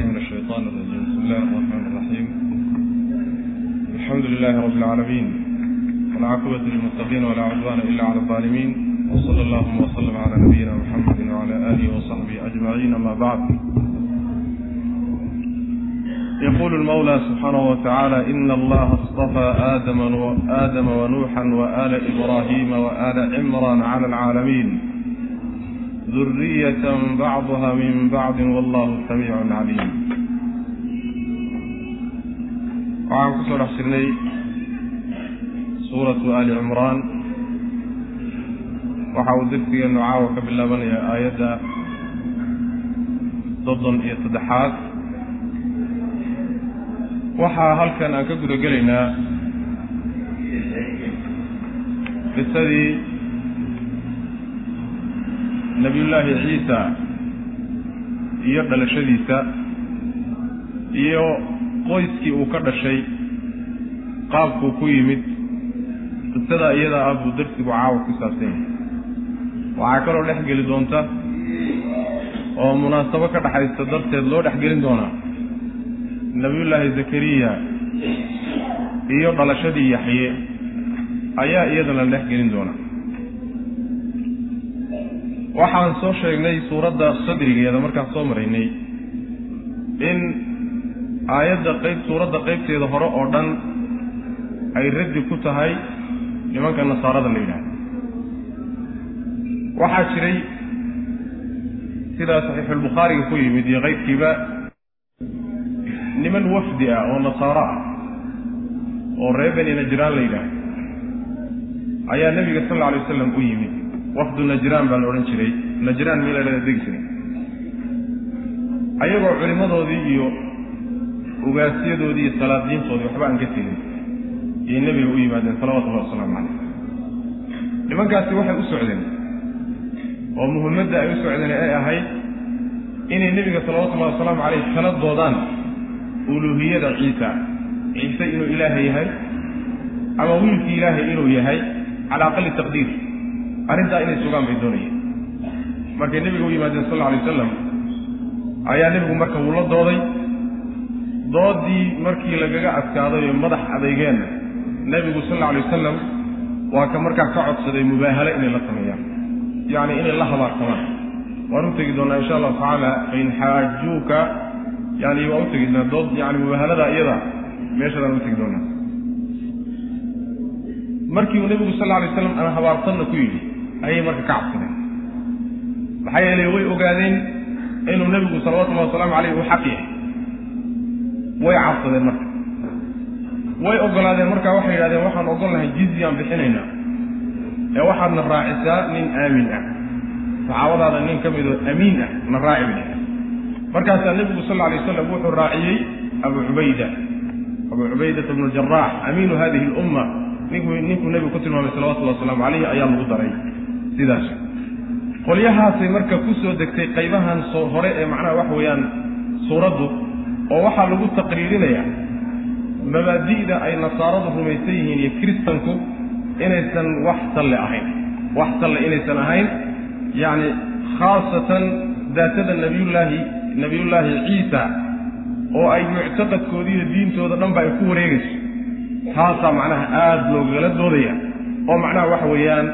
بالله من الشيطان الرجيم بسم الله الرحمن الرحيم الحمد لله رب العالمين والعاقبة للمتقين ولا عدوان إلا على الظالمين وصلى اللهم وسلم على نبينا محمد وعلى آله وصحبه أجمعين أما بعد يقول المولى سبحانه وتعالى إن الله اصطفى آدم, آدم ونوحا وآل إبراهيم وآل عمران على العالمين ذرية بعضها من بعض والله سميع عليم waxaan kusoo dhex jirnay suuratu ali cimraan waxa uu dersigeenu caawa ka bilaabanayaa aayadda soddon iyo saddexaad waxaa halkan aan ka guda gelaynaa qisadii nebiyullaahi ciisa iyo dhalashadiisa iyo qoyskii uu ka dhashay qaabkuu ku yimid qisadaa iyadaa ah buu darsigu caawa ku saabsan yahay. Waxaa kaloo dhex geli doonta oo munaasabo ka dhexaysta darteed loo dhex gelin doonaa nebiyullaahi zakariya iyo dhalashadii yaxye ayaa iyadana la dhex gelin doonaa waxaan soo sheegnay suuradda sadrigeeda markaan soo maraynay. In aayadda qayb suuradda qaybteeda hore oo dhan ay raddi ku tahay nimanka nasaarada la yidhahdo waxaa jiray sidaa saxiixulbukhaariga ku yimid iyo qaybkiiba niman wafdi ah oo nasaaro ah oo reer beni najraan la yidhaahdo ayaa nebiga sal alla alay wasalam u yimid wafdu najraan baa la odhan jiray. Najraan mii la dhahda degi jiray ayagoo culimmadoodii iyo ugaasyadoodii iyo salaadiintoodii waxba aan ka tegin. Ayay nebiga u yimaadeen salawatullahi wasalaamu calayh nimankaasi waxay u socdeen. Oo muhimmadda ay u socdeen ay ahayd inay nebiga salawatullahi wasalaamu calayh kala doodaan uluuhiyada ciisa. Ciise inuu ilaahay yahay ama wiilkii ilaahay inuu yahay cala aqali taqdiir arrintaa inay sugaan bay doonayeen. Markay nebiga u yimaadeen sal alla alay wasalam ayaa nebigu marka wuu la dooday. Doodii markii lagaga adkaaday oo madax adeygeenna nebigu sal alla alay wasalam waa ka markaa ka codsaday mubaahale inay la sameeyaan. Yacni inay la habaartamaan waan u tegi doonaa insha allahu tacaala fain xaajuuka yani waan u teginaa dood yani mubaahalada iyada meeshadaan u tegi doonaa. Markii uu nebigu sal alay slam aan habaartanna ku yidhi ayay marka ka cabsadeen. Maxaa yeelay way ogaadeen inuu nebigu salawatullahi wasalaamu caleyh uu xaq yahay. Way cabsadeen marka. Way ogolaadeen marka waxay yidhahdeen waxaan ogolnahay jizyaan bixinaynaa. Ee waxaadna raacisaa nin aamin ah. Saxaabadaada nin ka midoo amiin ah na raaci bay markaasaa nebigu sal alay wasalam wuxuu raaciyey abu cubayda. Abu cubaydata bnu jaraax amiinu hadihi lumma ninkuu nebigu ku tilmaamay salawatullahi wasalaamu calayhi ayaa lagu daray sidaas. Qolyahaasay marka ku soo degtay qaybahan soo hore ee macnaha waxa weeyaan suuraddu oo waxaa lagu taqriirinayaa mabaadi'da ay nasaaradu rumaysan yihiin iyo kiristanku inaysan wax salle ahayn. Wax salle inaysan ahayn yacni khaasatan daatada nabiyullaahi nabiyullaahi ciisa oo ay muctaqadkoodi iyo diintooda dhanba ay ku wareegayso. Taasaa macnaha aada loogala doodaya oo macnaha waxa weeyaan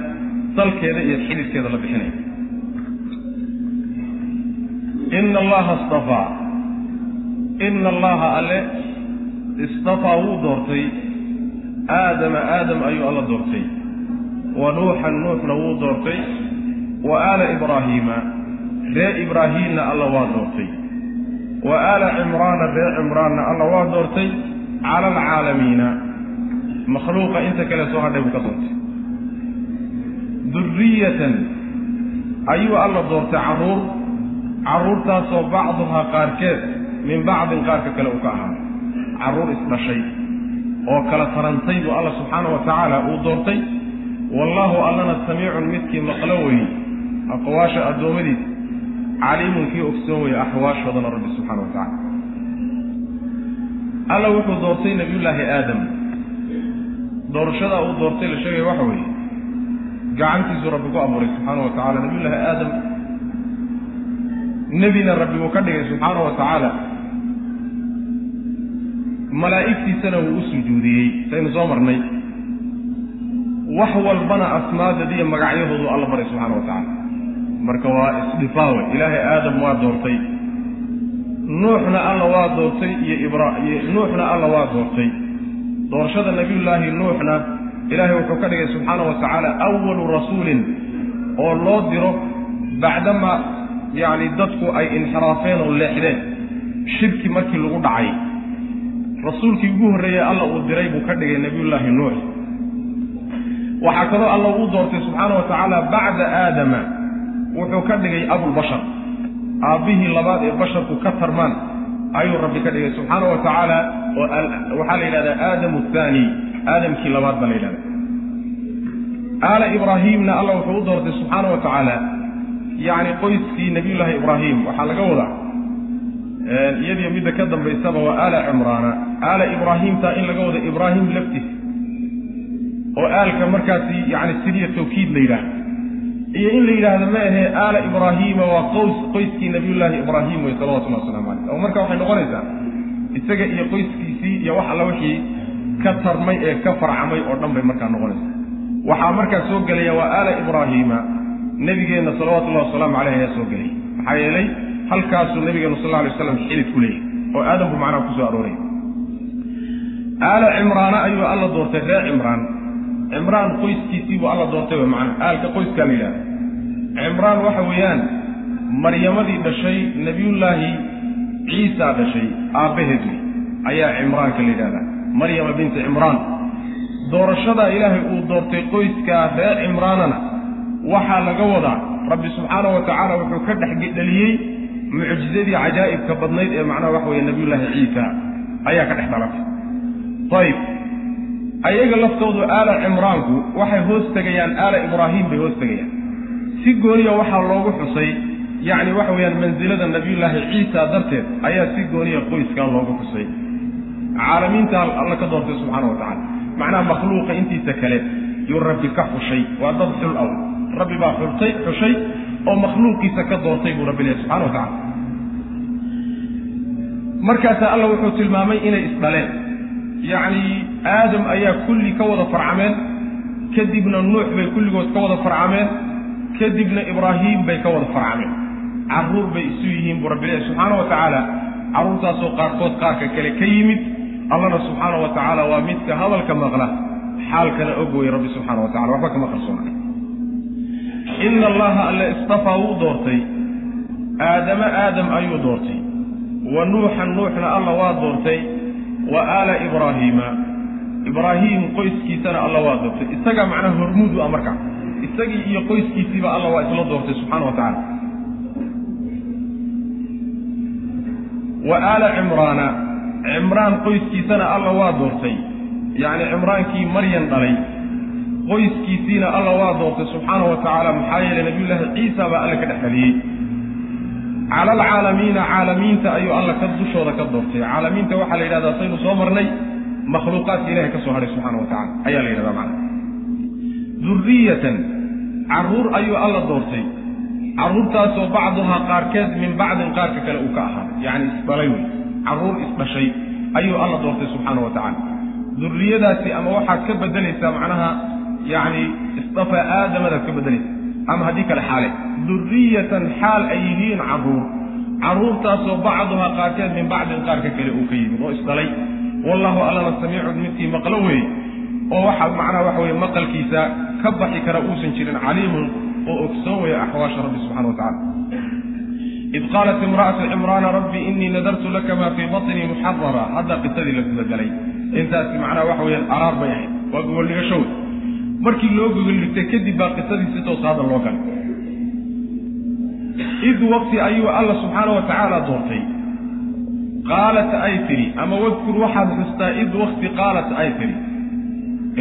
dalkeeda iyo xididkeeda la bixinaya ina allaha istafaa. Ina allaha alle istafaa wuu doortay. Aadama aadam ayuu alla doortay. Wa nuuxan nuuxna wuu doortay. Wa aala ibraahiima ree ibraahiimna alla waa doortay. Wa aala cimraana ree cimraanna alla waa doortay. Cala alcaalamiina. Makhluuqa inta kale soo hadhay buu ka doortay duriyatan ayuu alla doortay carruur carruurtaasoo bacduhaa qaarkeed min bacdin qaarka kale uu ka ahaaday carruur isdhashay oo kala tarantay buu alla subxaana wa tacaala uu doortay. Wallaahu allana samiicun midkii maqlo weye aqwaasha addoommadiisa caliimun kii ogsoon weye axwaashoodana rabbi subxana wa tacala alla wuxuu doortay nebiyullaahi aadam. Doorashadaa uu doortay la sheegaya waxa weeye gacantiisuu rabbi ku abuuray subxaana wa tacala nabiyullaahi aadam nebina rabbi uu ka dhigay subxaana wa tacaala. Malaa'igtiisana wuu u sujuudiyey saynu soo marnay. Wax walbana asmaadadiiyo magacyahoodu alla baray subxaana wa tacaala. Marka waa isdhifaawe ilaahay aadam waa doortay. Nuuxna alla waa doortay iyo ibra iyo nuuxna alla waa doortay. Doorashada nabiyullaahi nuuxna ilaahay wuxuu ka dhigay subxaana wa tacaala awalu rasuulin oo loo diro bacdama yacni dadku ay inxiraafeen oo leexdeen shirki markii lagu dhacay. Rasuulkii ugu horreeyey alla uu diray buu ka dhigay nabiyullaahi nuux. Waxaa kaloo alla uu doortay subxaana wa tacaala bacda aadama. Wuxuu ka dhigay abulbashar aabbihii labaad ee basharku ka tarmaan ayuu rabbi ka dhigay subxaana wa tacaala waxaa la yidhahdaa aadamu athaani aadamkii labaad baa la yidhahda. Aala ibraahiimna alla wuxuu u doortay subxaana wa tacaala yacni qoyskii nabiyullaahi ibraahim. Waxaa laga wadaa iyadiyo midda ka dambaysaba waa aala cimraana. Aala ibraahiimta in laga wado ibraahim laftiis oo aalka markaasi yani sidiya tawkiid la yidhaahdo iyo in la yidhaahdo ma ahee aala ibraahiima waa qoys qoyskii nabiyullaahi ibraahim wey salawatullahi waslamu caleyh oo marka waxay noqonaysaa isaga iyo qoyskiisii iyo wax alla wixii ka tarmay ee ka farcamay oo dhan bay markaa noqonaysaa. Waxaa markaa soo gelaya waa aala ibraahiima nebigeenna salawatullahi wasalaamu caleyh ayaa soo gelaya maxaa yeelay halkaasuu nabigeenu sal alay waslam xilid ku leeyahy oo aadamku macnaha ku soo arooray. Aala cimraana ayuu alla doortay reer cimraan. Cimraan qoyskiisii buu alla doortay w macnaa aalka qoyskaa la yidhahda cimraan waxa weeyaan maryamadii dhashay nebiyullaahi ciisa dhashay aabbaheed wey ayaa cimraanka la yidhahdaa maryama binti cimraan doorashadaa ilaahay uu doortay qoyskaa reer cimraanana waxaa laga wadaa rabbi subxaana wa tacaala wuxuu ka dhexdheliyey mucjizadii cajaa'ibka badnayd ee macnaha waxa weeye nabiyullaahi ciisa ayaa ka dhex dhalatay ayib ayaga laftoodu aala cimraanku waxay hoos tegayaan aala ibraahim bay hoos tegayaan. Si gooniya waxaa loogu xusay yacni waxa weeyaan mansilada nabiyullaahi ciisa darteed ayaa si gooniya qoyskan loogu xusay caalamiinta alla ka doortay subxaana wa tacala macnaha makhluuqa intiisa kale yuu rabbi ka xushay waa dad xul aw rabbi baa xultay xushay oo makhluuqiisa ka doortay buu rabbi leehay subxana wa tacala markaasaa alla wuxuu tilmaamay inay isdhaleen yacni aadam ayaa kulli ka wada farcameen kadibna nuux bay kulligood ka wada farcameen kadibna ibraahiim bay ka wada farcameen. Carruur bay isu yihiin buu rabbi leehay subxaana wa tacaala. Carruurtaasoo qaarkood qaarka kale ka yimid allana subxaana wa tacaala waa midka hadalka maqla. Xaalkana og wey rabbi subxaana wa tacala waxba kama qarsoona ina allaha alle istafaa wuu doortay. Aadama aadam ayuu doortay. Wa nuuxan nuuxna alla waa doortay. Wa aala ibraahiima ibraahiim qoyskiisana alla waa doortay. Isagaa macnaha hormuudu ah markaa isagii iyo qoyskiisiiba alla waa isla doortay subxaana wa tacaala wa aala cimraana cimraan qoyskiisana alla waa doortay. Yacni cimraankii maryan dhalay. Qoyskiisiina alla waa doortay subxaana wa tacaala. Maxaa yeelay nabiyullaahi ciisa baa alle ka dhex dhaliyey. Cala alcaalamiina caalamiinta ayuu alla ka dushooda ka doortay. Caalamiinta waxaa la yidhahdaa saynu soo marnay makhluuqaadka ilahay ka soo hadhay subxana wa tacala ayaa la yidhahdaa macana duriyatan carruur ayuu alla doortay. Carruurtaasoo bacduhaa qaarkeed min bacdin qaarka kale uu ka ahaaday yacni isdhalay wey carruur isdhashay ayuu alla doortay subxaana wa tacaala. Durriyadaasi ama waxaad ka bedelaysaa macnaha yacni isdafaa aadamadaad ka bedelaysa ama haddii kale xaale duriyatan xaal ay yihiin carruur carruurtaasoo bacduhaa qaarkeed min bacdin qaarka kale uu ka yimid oo isdhalay wallahu allana samiicun midkii maqlo weeye oo waxaa macnaha waxa weye maqalkiisa ka baxi kara uusan jirin caliimun oo ogsoon weya axwaasha rabbi subxana wa tacala id qaalat imra'atu cimraana rabbi inii nadartu laka maa fii batnii muxarara hadda qisadii la gudagalay intaasi macnaha waxa weeyaan araar bay ahayd waa gogoldhigashow markii loo gogoldhigtay kadib baa qisadii si toos hadda loo galay id waqti ayuu alla subxaana wa tacaala doortay qaalat ay tidhi ama wadkur waxaad xustaa id waqti qaalat ay tidhi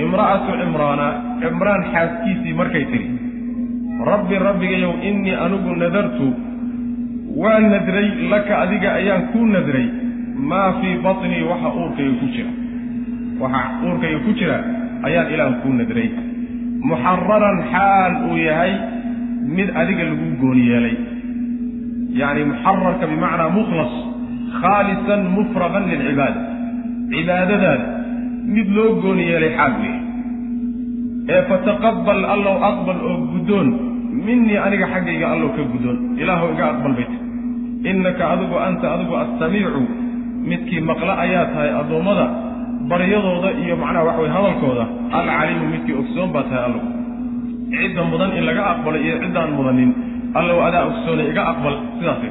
imra'atu cimraana cimraan xaaskiisii markay tidhi rabbi rabbigayow innii anigu nadartu waa nadray laka adiga ayaan kuu nadray. Maa fii batnii waxa uurkayga ku jira. Waxa uurkayga ku jira ayaan ilaah kuu nadray. Muxararan xaal uu yahay mid adiga lagu gooni yeelay. Yacni muxararka bimacnaa mukhlas khaalisan mufraqan lilcibaada cibaadadaada mid loo gooni yeelay xaal weeye ee fataqabbal allow aqbal oo guddoon. Minii aniga xaggayga allow ka guddoon. Ilaahow iga aqbal bayta innaka adigu anta adigu assamiicu. Midkii maqle ayaa tahay addoommada baryadooda iyo macnaha waxa weye hadalkooda alcaliimu midkii ogsoon baa tahay allow cidda mudan in laga aqbalo iyo ciddaan mudanin allow adaa ogsoonay iga aqbal sidaasay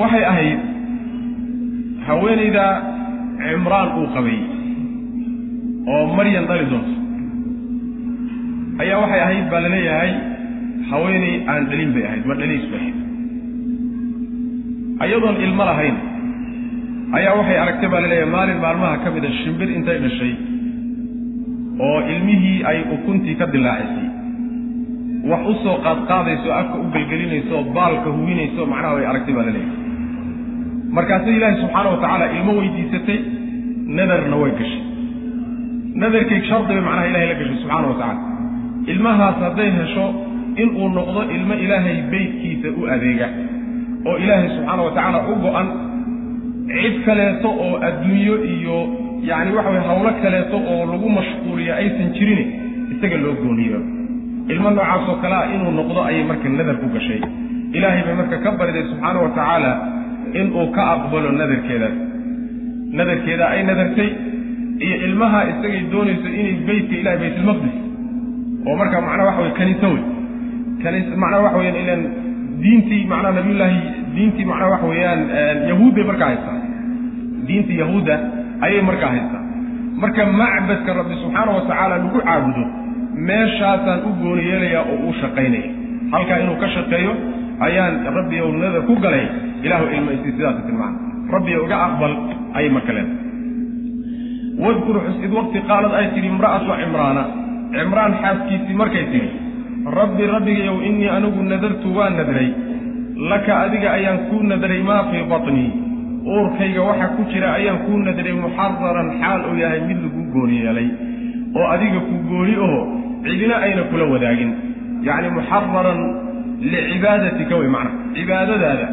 waxay ahayd haweenayda cimraan uu qabay oo maryan dhali doonto. Ayaa waxay ahayd baa la leeyahay haweenay aan dhalin bay ahayd ma dhaliis bay ahayd. Ayadoon ilmo lahayn ayaa waxay aragtay baa la leeyahay maalin maalmaha ka mida shimbir intay dhashay oo ilmihii ay ukuntii ka dilaacisay wax u soo qaadqaadayso afka u gelgelinayso baalka hubinayso macnaha way aragtay baa la leeyahay. Markaasay ilaahi subxaana wa tacaala ilmo weydiisatay nadarna way gashay. Nadarkay shardi bay macnaha ilahay la gashay subxaana wa tacaala. Ilmahaas hadday hesho inuu noqdo ilmo ilaahay beydkiisa u adeega oo ilaahay subxaana wa tacaala u go-an cid kaleeto oo adduunyo iyo yacni waxa weye hawlo kaleeto oo lagu mashquuliya aysan jirin isaga loo gooniyo. Ilmo noocaasoo kale ah inuu noqdo ayay marka nadar ku gashay. Ilaahay bay marka ka bariday subxaana wa tacaala inuu ka aqbalo nadarkeedaas nadarkeeda ay nadartay iyo ilmaha isagay doonayso inay beytka ilahay baytulmaqdis oo marka macnaha waxa weye kaniiso wey macnaha waxa weyaan ilan diintii macnaha nabiyullaahi diintii macnaha waxa weeyaan yahuud markaa haystaa diintii yahuudda ayay markaa haystaa marka macbadka rabbi subxaana wa tacaala lagu caabudo meeshaasaan u gooni yeelayaa oo uu shaqaynaya. Halkaa inuu ka shaqeeyo ayaan rabbi ow ku galay ilaahu ilmaysi sidaas tilmaana rabbi iga aqbal ayay marka leedahay. Wadkur xusid waqti qaalad ay tidhi imra'atu cimraana cimraan xaaskiisii markay tidhi rabbi rabbigayow innii anigu nadartu waa nadray. Laka adiga ayaan kuu nadray maa fii batnii uurkayga waxa ku jira ayaan kuu nadray muxararan xaal uu yahay mid lagu gooni yeelay. Oo adiga ku gooni oho cidina ayna kula wadaagin. Yacni muxararan licibaadatika wey macnaha cibaadadaada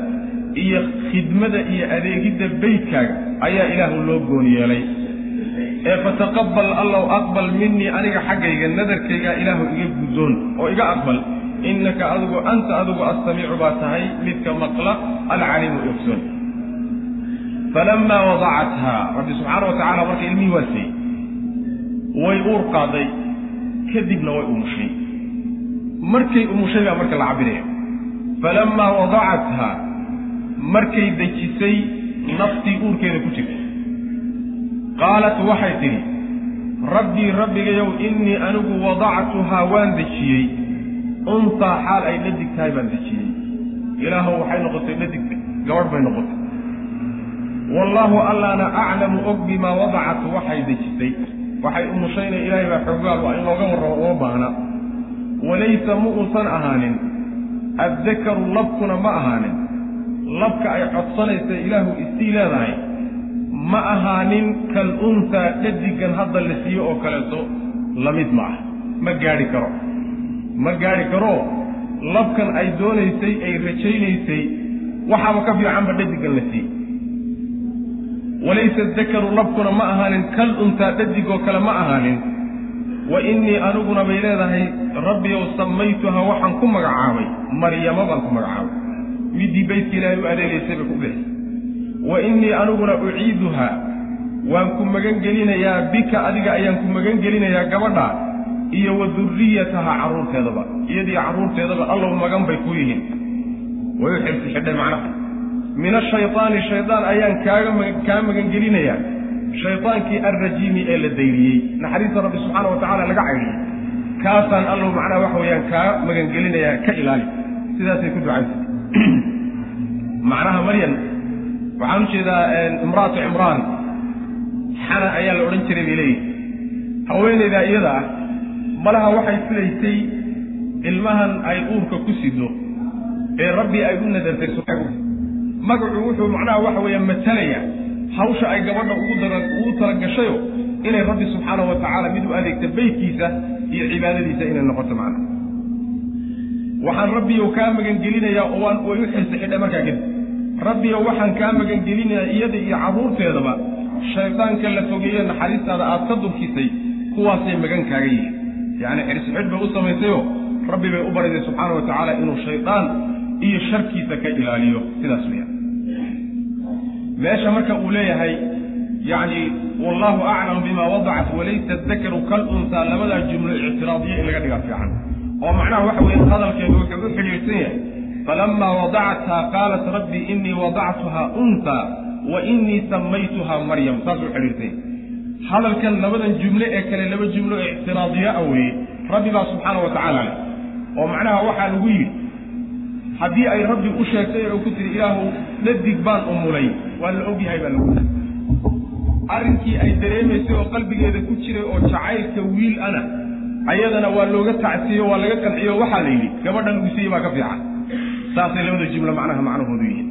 iyo khidmada iyo adeegidda beydkaaga ayaa ilaahu loo gooni yeelay ee fataqabbal allow aqbal minii aniga xaggayga nadarkaygaa ilaahu iga guddoon oo iga aqbal. Innaka adigu anta adigu assamiicu baa tahay midka maqla alcaliimu ogsoon falammaa wadacathaa rabbi subxaana wa tacala marka ilmihii waa siiyey. Way uur qaaday kadibna way umushay. Markay umushay baa marka la cabiraya falammaa wadacathaa markay dejisay naftii uurkeeda ku jirta qaalat waxay tidhi rabbii rabbigayow innii anigu wadactuhaa waan dejiyey. Untaa xaal ay dhadig tahay baan dejiyey. Ilaahow waxay noqotay dhadig gabadh bay noqotay. Wallaahu allaana aclamu og bimaa wadacat waxay dejisay. Waxay umushayna ilaahay baa xoogaal waa in looga warramo uma baahna. Walaysa mu uusan ahaanin. Addakaru labkuna ma ahaanin. Labka ay codsanaysa ilaahu isii leedahay ma ahaanin kal untaa dhadigan hadda la siiyo oo kaleeto la mid ma ah. Ma gaadhi karo. Ma gaadhi karo. Labkan ay doonaysay ay rajaynaysay waxaaba ka fiicanba dhadigan la siiyey. Walaysa dakaru labkuna ma ahaanin kal untaa dhadigoo kale ma ahaanin. Wa innii aniguna bay leedahay rabbiyow samaytuha waxaan ku magacaabay maryamo baan ku magacaabay. Midii baydka ilaahay u adeegaysay bay ku bixisay wa innii aniguna uciiduhaa. Waan ku magan gelinayaa bika adiga ayaan ku magan gelinayaa gabadha iyo wa durriyataha carruurteedaba iyadii carruurteedaba allow magan bay ku yihiin. Way u xirsi xidhay macnaha. Min ashaydaani shaydaan ayaan kaa magan gelinayaa shaydaankii alrajiimi ee la dayriyey. Naxariista rabbi subxaana wa tacala laga caydhiyey kaasaan allow macnaha waxa weeyaan kaa magangelinayaa ka ilaali. Sidaasay ku ducaysay macnaha maryan waxaan u jeedaa imra'atu cimraan. Xana ayaa la odhan jiray bay leeyihi haweenaydaa iyada ah malaha waxay filaysay ilmahan ay uurka ku sido ee rabbi ay u nadartay magacu wuxuu macnaha waxa weeya matalaya hawsha ay gabadha ugu talagashayo inay rabbi subxaana wa tacaala mid u adeegta beydkiisa iyo cibaadadiisa inay noqoto macnaha waxaan rabbiyow kaa magangelinayaa oo waan way u xilsi xidhay markaa kadib rabbiyo waxaan kaa magangelinayaa iyada iyo carruurteedaba shaydaanka la fogeeye naxariistaada aad ka durkisay kuwaasay magan kaaga yihiin. Yacni xirsixidh bay u samaysayoo rabbi bay u bariday subxaana wa tacaala inuu shaydaan iyo sharkiisa ka ilaaliyo. Sidaas weeyaan. Meesha marka uu leeyahay yacni wallahu aclam bima wadacat walaysa dakaru kal unsaa labadaa jumlo ictiraadiya in laga dhigaa fiican. Oo macnaha waxa weeye hadalkeedu wuxuu u xidhiidhsan yahay falamaa wadacathaa qaalat rabbi inii wadactuhaa unsaa wa inii samaytuhaa maryam saasuu xidhiidhsan yahay hadalkan labadan jumle ee kale laba jumlo ictiraadiya a weeye rabbi baa subxaana wa tacaala leh oo macnaha waxaa lagu yidhi haddii ay rabbi u sheegtay oo ku tiri ilaahu dhadig baan umulay waa la ogyahay baa lagu yidhi arrinkii ay dareemaysay oo qalbigeeda ku jiray oo jacaylka wiil ana ayadana waa looga tacsiyo waa laga qanciyo waxaa la yidhi gabadhan lagu siiyey baa ka fiican saasay labada jumlo macnaha macnahoodu yihiin.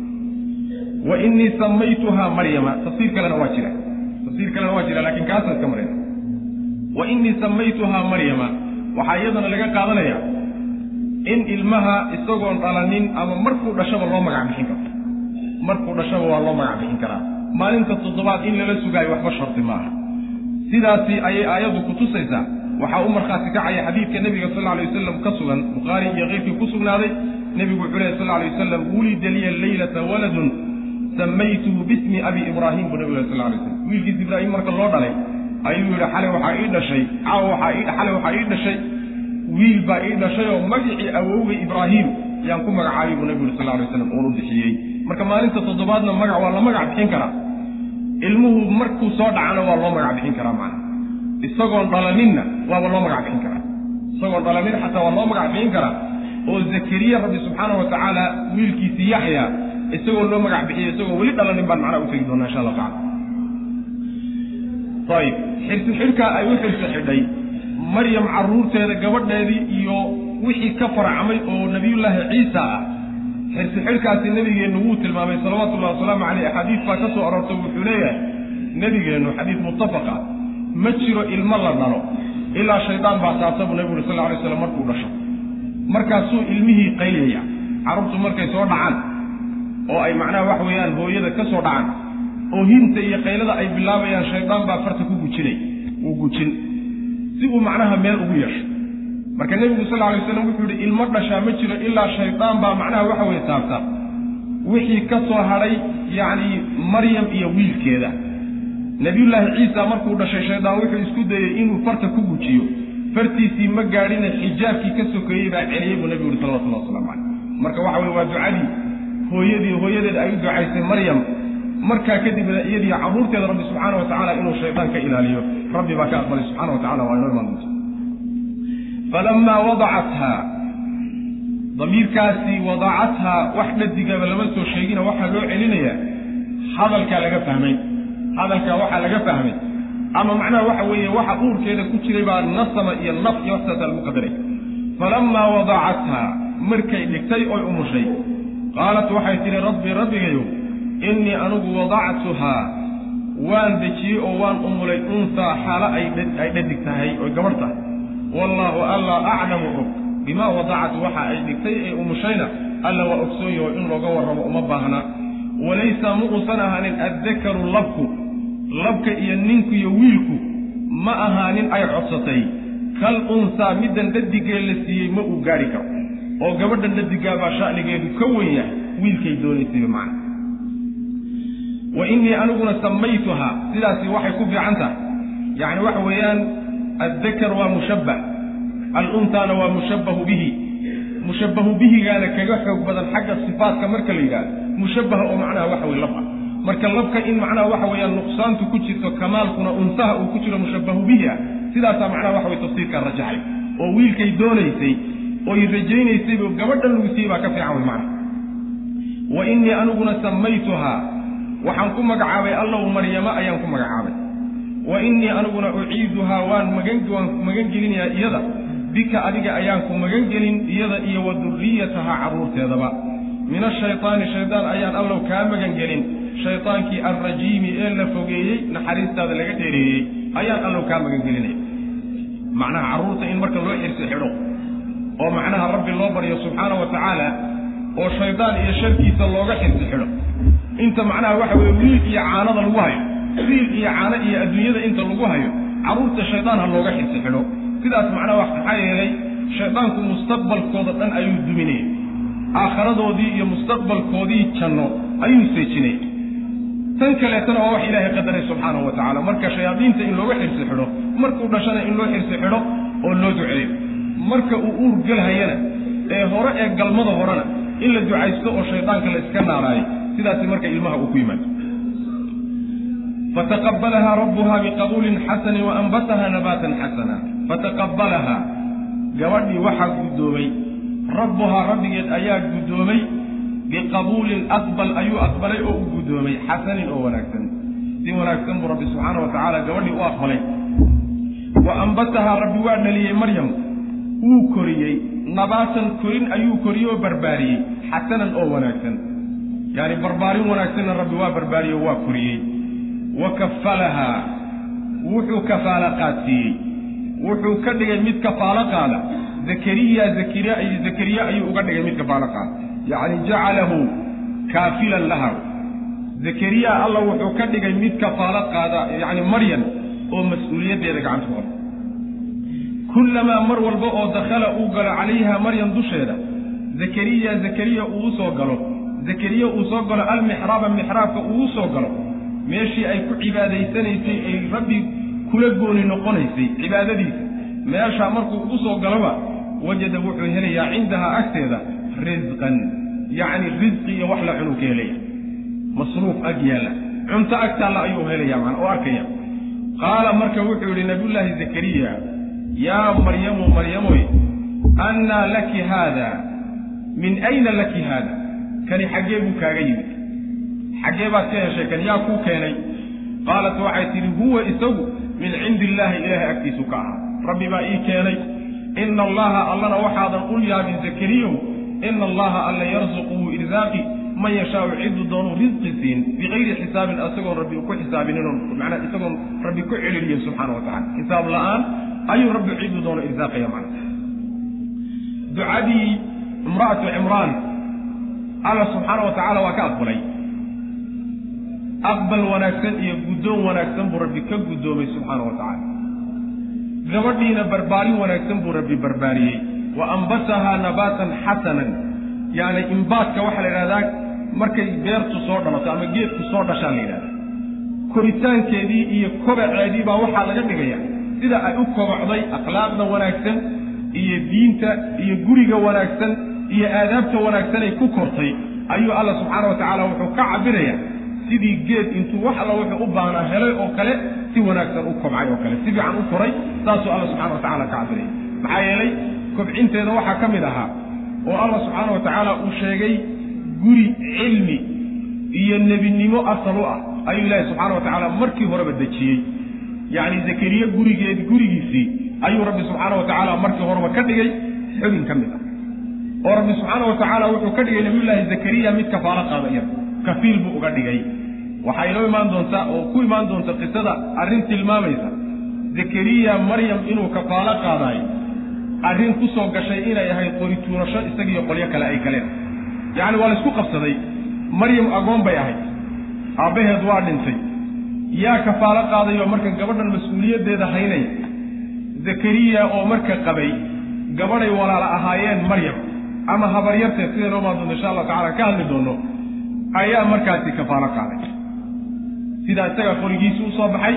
Wa inii samaytuhaa maryama tafsiir kalena waa jira. Tafsiir kalena waa jira laakiin kaasaan iska marayna. Wa inii samaytuhaa maryama waxaa iyadana laga qaadanaya in ilmaha isagoon dhalanin ama markuu dhashaba loo magac bixin karo. Markuu dhashaba waa loo magac bixin karaa. Maalinta toddobaad in lala sugaayo waxba shardi maaha. Sidaasi ayay aayaddu ku tusaysaa waxaa u markhaati kacaya xadiidka nebiga sal alay wasalam ka sugan bukhaari iyo keyrkii ku sugnaaday. Nebigu wuxuu lehy sal alay wasalam wulida liya leylata waladun samaytuhu bismi abi ibraahim buu nebigu sal lay slam wiilkiis ibraahim marka loo dhalay ayuu yidhi xalay waxaa ii dhashay caawa waxaa xalay waxaa ii dhashay wiil baa ii dhashay oo magicii awowgay ibraahim yaan ku magacaabay buu nebigu yuri sal lay waslam uun u bixiyey marka maalinta toddobaadna magac waa la magac bixin karaa. Ilmuhu markuu soo dhacana waa loo magac bixin karaa macna isagoon dhalaninna waaba loo magac bixin karaa. Isagoon dhalanin xataa waa loo magac bixin karaa oo zakariya rabbi subxaana wa tacaala wiilkiisii yaxya isagoo loo magac bixiyo isagoo weli dhalanin baan macnaha u tegi doonaa insha allahu tacala ayib xirsi xidhkaa ay u xirsi xidhay maryam carruurteeda gabadheedii iyo wixii ka farcamay oo nebiyullaahi ciisa ah. Xirsi xidhkaasi nebigeennu wuu tilmaamay salawatullahi wasalaamu caleyh axaadiis baa ka soo aroortay wuxuu leeyahay nebigeennu xadiis muttafaqa ma jiro ilmo la dhalo ilaa shaydaan baa taasa buu nebigu uri sal alay slam markuu dhasho. Markaasuu ilmihii qaylaya carruurtu markay soo dhacaan oo ay macnaha wax weeyaan hooyada ka soo dhacaan oo hinta iyo qaylada ay bilaabayaan shaydaan baa farta ku gujinay. Wuu gujin. Si uu macnaha meel ugu yeesho. Marka nebigu sal alay waslam wuxuu yihi ilmo dhashaa ma jiro ilaa shaydaan baa macnaha waxa weye taabta. Wixii ka soo hadhay yacni maryam iyo wiilkeeda nebiyullaahi ciisa markuu dhashay shaydaan wuxuu isku dayey inuu farta ku gujiyo. Fartiisii ma gaadhina xijaabkii ka sokeeyey baa celiyey buu nebigu yuri salawatullah waslamu caleyh marka waxa weye waa ducadii. Hooyadii hooyadeed ay u ducaysay maryam. Markaa kadibna iyadii carruurteeda rabbi subxaana wa tacala inuu shaydaan ka ilaaliyo. Rabbi baa ka aqbalay subxana wa tacala waa inoo imaan falamaa wadacathaa. Damiirkaasi wadacathaa wax dhadigaba lama soo sheegina waxaa loo celinayaa. Hadalkaa laga fahmay hadalkaa waxaa laga fahmay. Ama macnaha waxa weeye waxa uurkeeda ku jiray baa nasama iyo naf iyo waxsaasaa lagu qadaray. Falamaa wadacathaa markay dhigtay oy umushay qaalat waxay tidhi rabbi rabbigayow innii anugu wadactuhaa waan dejiyey oo waan umulay unsaa xaalo ay dhadig tahay oy gabadh tahay wallaahu alla aclamu og bimaa wadacat waxa ay dhigtay ee umushayna alla waa ogsoon yaho in looga warramo uma baahna. Walaysa ma uusan ahaanin addakaru labku labka iyo ninku iyo wiilku ma ahaanin ay codsatay. Kal unsaa middan dhadigee la siiyey ma uu gaadhi karo. Oo gabadhan dhadigaabaa sha'nigeedu ka wen yahay wiilkay doonaysayba macna. Wa innii aniguna samaytuhaa sidaasi waxay ku fiican tahay. Yacni waxa weeyaan addakar waa mushabbah aluntaana waa mushabbahu bihi. Mushabbahu bihigaana kaga xoog badan xagga sifaatka marka la yidhahdo mushabbaha oo macnaha waxa weye lab ah marka labka in macnaha waxa weeyaan nuqsaantu ku jirto kamaalkuna unsaha uu ku jiro mushabbahu bihi ah sidaasaa macnaha waxa weye tafsiirkaa rajaxay. Oo wiilkay doonaysay oy rajaynaysaybo gabadhan lagu siiyey baa ka fiican wey macna wa innii aniguna samaytuhaa waxaan ku magacaabay allow maryamo ayaan ku magacaabay. Wa innii aniguna uciiduhaa waan maganwaan magangelinayaa iyada. Bika adiga ayaan ku magangelin iyada iyo wa durriyatahaa carruurteedaba min ashaytaani shaydaan ayaan allow kaa magangelin shaydaankii alrajiimi ee la fogeeyey naxariistaada laga dheereeyey ayaan allow kaa magangelinaya macnaha carruurta in marka loo xirsi xidho oo macnaha rabbi loo baryo subxaana wa tacaala oo shaydaan iyo sharkiisa looga xirsi xidho. Inta macnaha waxa weye wiil iyo caanada lagu hayo wiil iyo caano iyo adduunyada inta lagu hayo carruurta shaydaan ha looga xisi xidho. Sidaas macnaha maxaa yeelay? Shaydaanku mustaqbalkooda dhan ayuu duminaya aakharadoodii iyo mustaqbalkoodii janno ayuu seejinaya tan kaleetana waa wax ilaahay qadaray subxaanahu wa tacala marka shayaadiinta in looga xirsi xidho markuu dhashana in loo xirsi xidho oo loo duceeyo marka uu uur gelhayana ee hore ee galmada horena in la ducaysto oo shaydaanka la iska naaraayo sidaasi marka ilmaha uu ku yimaado. Fataqabalahaa rabbuha biqabuulin xasanin waanbataha nabaatan xasana. Fataqabalaha gabadhii waxaa guddoomay rabbuhaa rabbigeed ayaa guddoomay biqabuulin aqbal ayuu aqbalay oo u guddoomay xasanin oo wanaagsan. Si wanaagsan buu rabbi subxaana wa tacaala gabadhii u aqbalay. Wa ambatahaa rabbi waa dhaliyey maryam. Wuu koriyey. Nabaatan korin ayuu koriyey oo barbaariyey xasanan oo wanaagsan. Yacani barbaarin wanaagsanna rabbi waa barbaariyey oo waa koriyey. Wa kafalahaa wuxuu kafaalo qaadsiiyey. Wuxuu ka dhigay mid kafaalo qaada zakariya zakariya ayuu uga dhigay mid kafaalo qaada yacni jacalahu kaafilan laha zakariya alla wuxuu ka dhigay mid kafaalo qaada yacni maryam oo mas'uuliyaddeeda gacanta ku qaba kullamaa mar walba oo dakhala uu galo calayha maryam dusheeda zakariya zakariya uu u soo galo. Zakariya uu soo galo almixraaba mixraabka uu u soo galo. Meeshii ay ku cibaadaysanaysay ay rabbi kula gooni noqonaysay cibaadadiisa. Meeshaa markuu ugu soo galoba wajada wuxuu helayaa cindahaa agteeda risqan yacni risqi iyo wax la cunuu ka helaya. Masruuf ag yaalla. Cunto ag taalla ayuu helaya man oo arkaya. Qaala marka wuxuu yidhi nabiyullaahi zakariya yaa maryamu maryamoy annaa laki haada? Min ayna laki haada? Kani xaggee buu kaaga yimid. Xaggee baad ka heshay kan yaa kuu keenay. Qaalat waxay tidhi huwa isagu min cindi illaahi ilaahay agtiisu ka ahaa. Rabbi baa ii keenay ina allaha allana waxaadan u yaabin zakariyow ina allaha alla yarsuqu wuu irsaaqi man yashaau ciduu doonuu risqi siin. Bikayri xisaabin isagoon rabbi ku xisaabinin manaa isagoon rabbi ku celiliyin subxaana wa tacala xisaab la'aan ayuu rabbi ciduu doono irsaaqaya macna ducadii imra'atu cimraan alla subxaana wa tacaala waa ka aqbalay. Aqbal wanaagsan iyo guddoon wanaagsan buu rabbi ka guddoomay subxaana wa tacaala gabadhiina barbaarin wanaagsan buu rabbi barbaariyey wa ambatahaa nabaatan xasanan yacni imbaadka waxaa la yidhahdaa markay beertu soo dhalato ama geedku soo dhashaa la yidhahdaa koritaankeedii iyo kobaceedii baa waxaa laga dhigaya sida ay u kobocday akhlaaqda wanaagsan iyo diinta iyo guriga wanaagsan iyo aadaabta wanaagsan ay ku kortay ayuu alla subxaana wa tacaala wuxuu ka cabiraya sidii geed intuu wax alla wuxuu u baahnaa helay oo kale si wanaagsan u kobcay oo kale si fiican u koray saasuu alla subxana wa tacala ka cabiraya maxaa yeelay kobcinteeda waxaa ka mid ahaa oo alla subxaana wa tacaala uu sheegay guri cilmi iyo nebinimo asal u ah ayuu ilaahi subxaana wa tacaala markii horeba dejiyey. Yacni zakariye gurigeed gurigiisii ayuu rabbi subxaana wa tacaala markii horeba ka dhigay xubin ka mid ah. Oo rabbi subxaana wa tacaala wuxuu ka dhigay nabiyullaahi zakariya mid kafaalo qaada iyada kafiil buu uga dhigay waxaa inoo imaan doontaa oo ku imaan doonta qisada arrin tilmaamaysa. Zakariya maryam inuu kafaalo qaadaayo arrin ku soo gashay inay ahayd qorituurasho isagiiyo qolyo kale ay galeen. Yacni waa laysku qabsaday. Maryam agoon bay ahayd. Aabbaheed waa dhintay. Yaa kafaalo qaadayoo marka gabadhan mas'uuliyaddeeda haynaya zakariya oo marka qabay gabadhay walaala ahaayeen maryam. Ama habaryarteed sidee noo maaddoonto insha allahu tacala ka hadli doono. Ayaa markaasi kafaalo qaaday sidaa isaga qorigiisi u soo baxay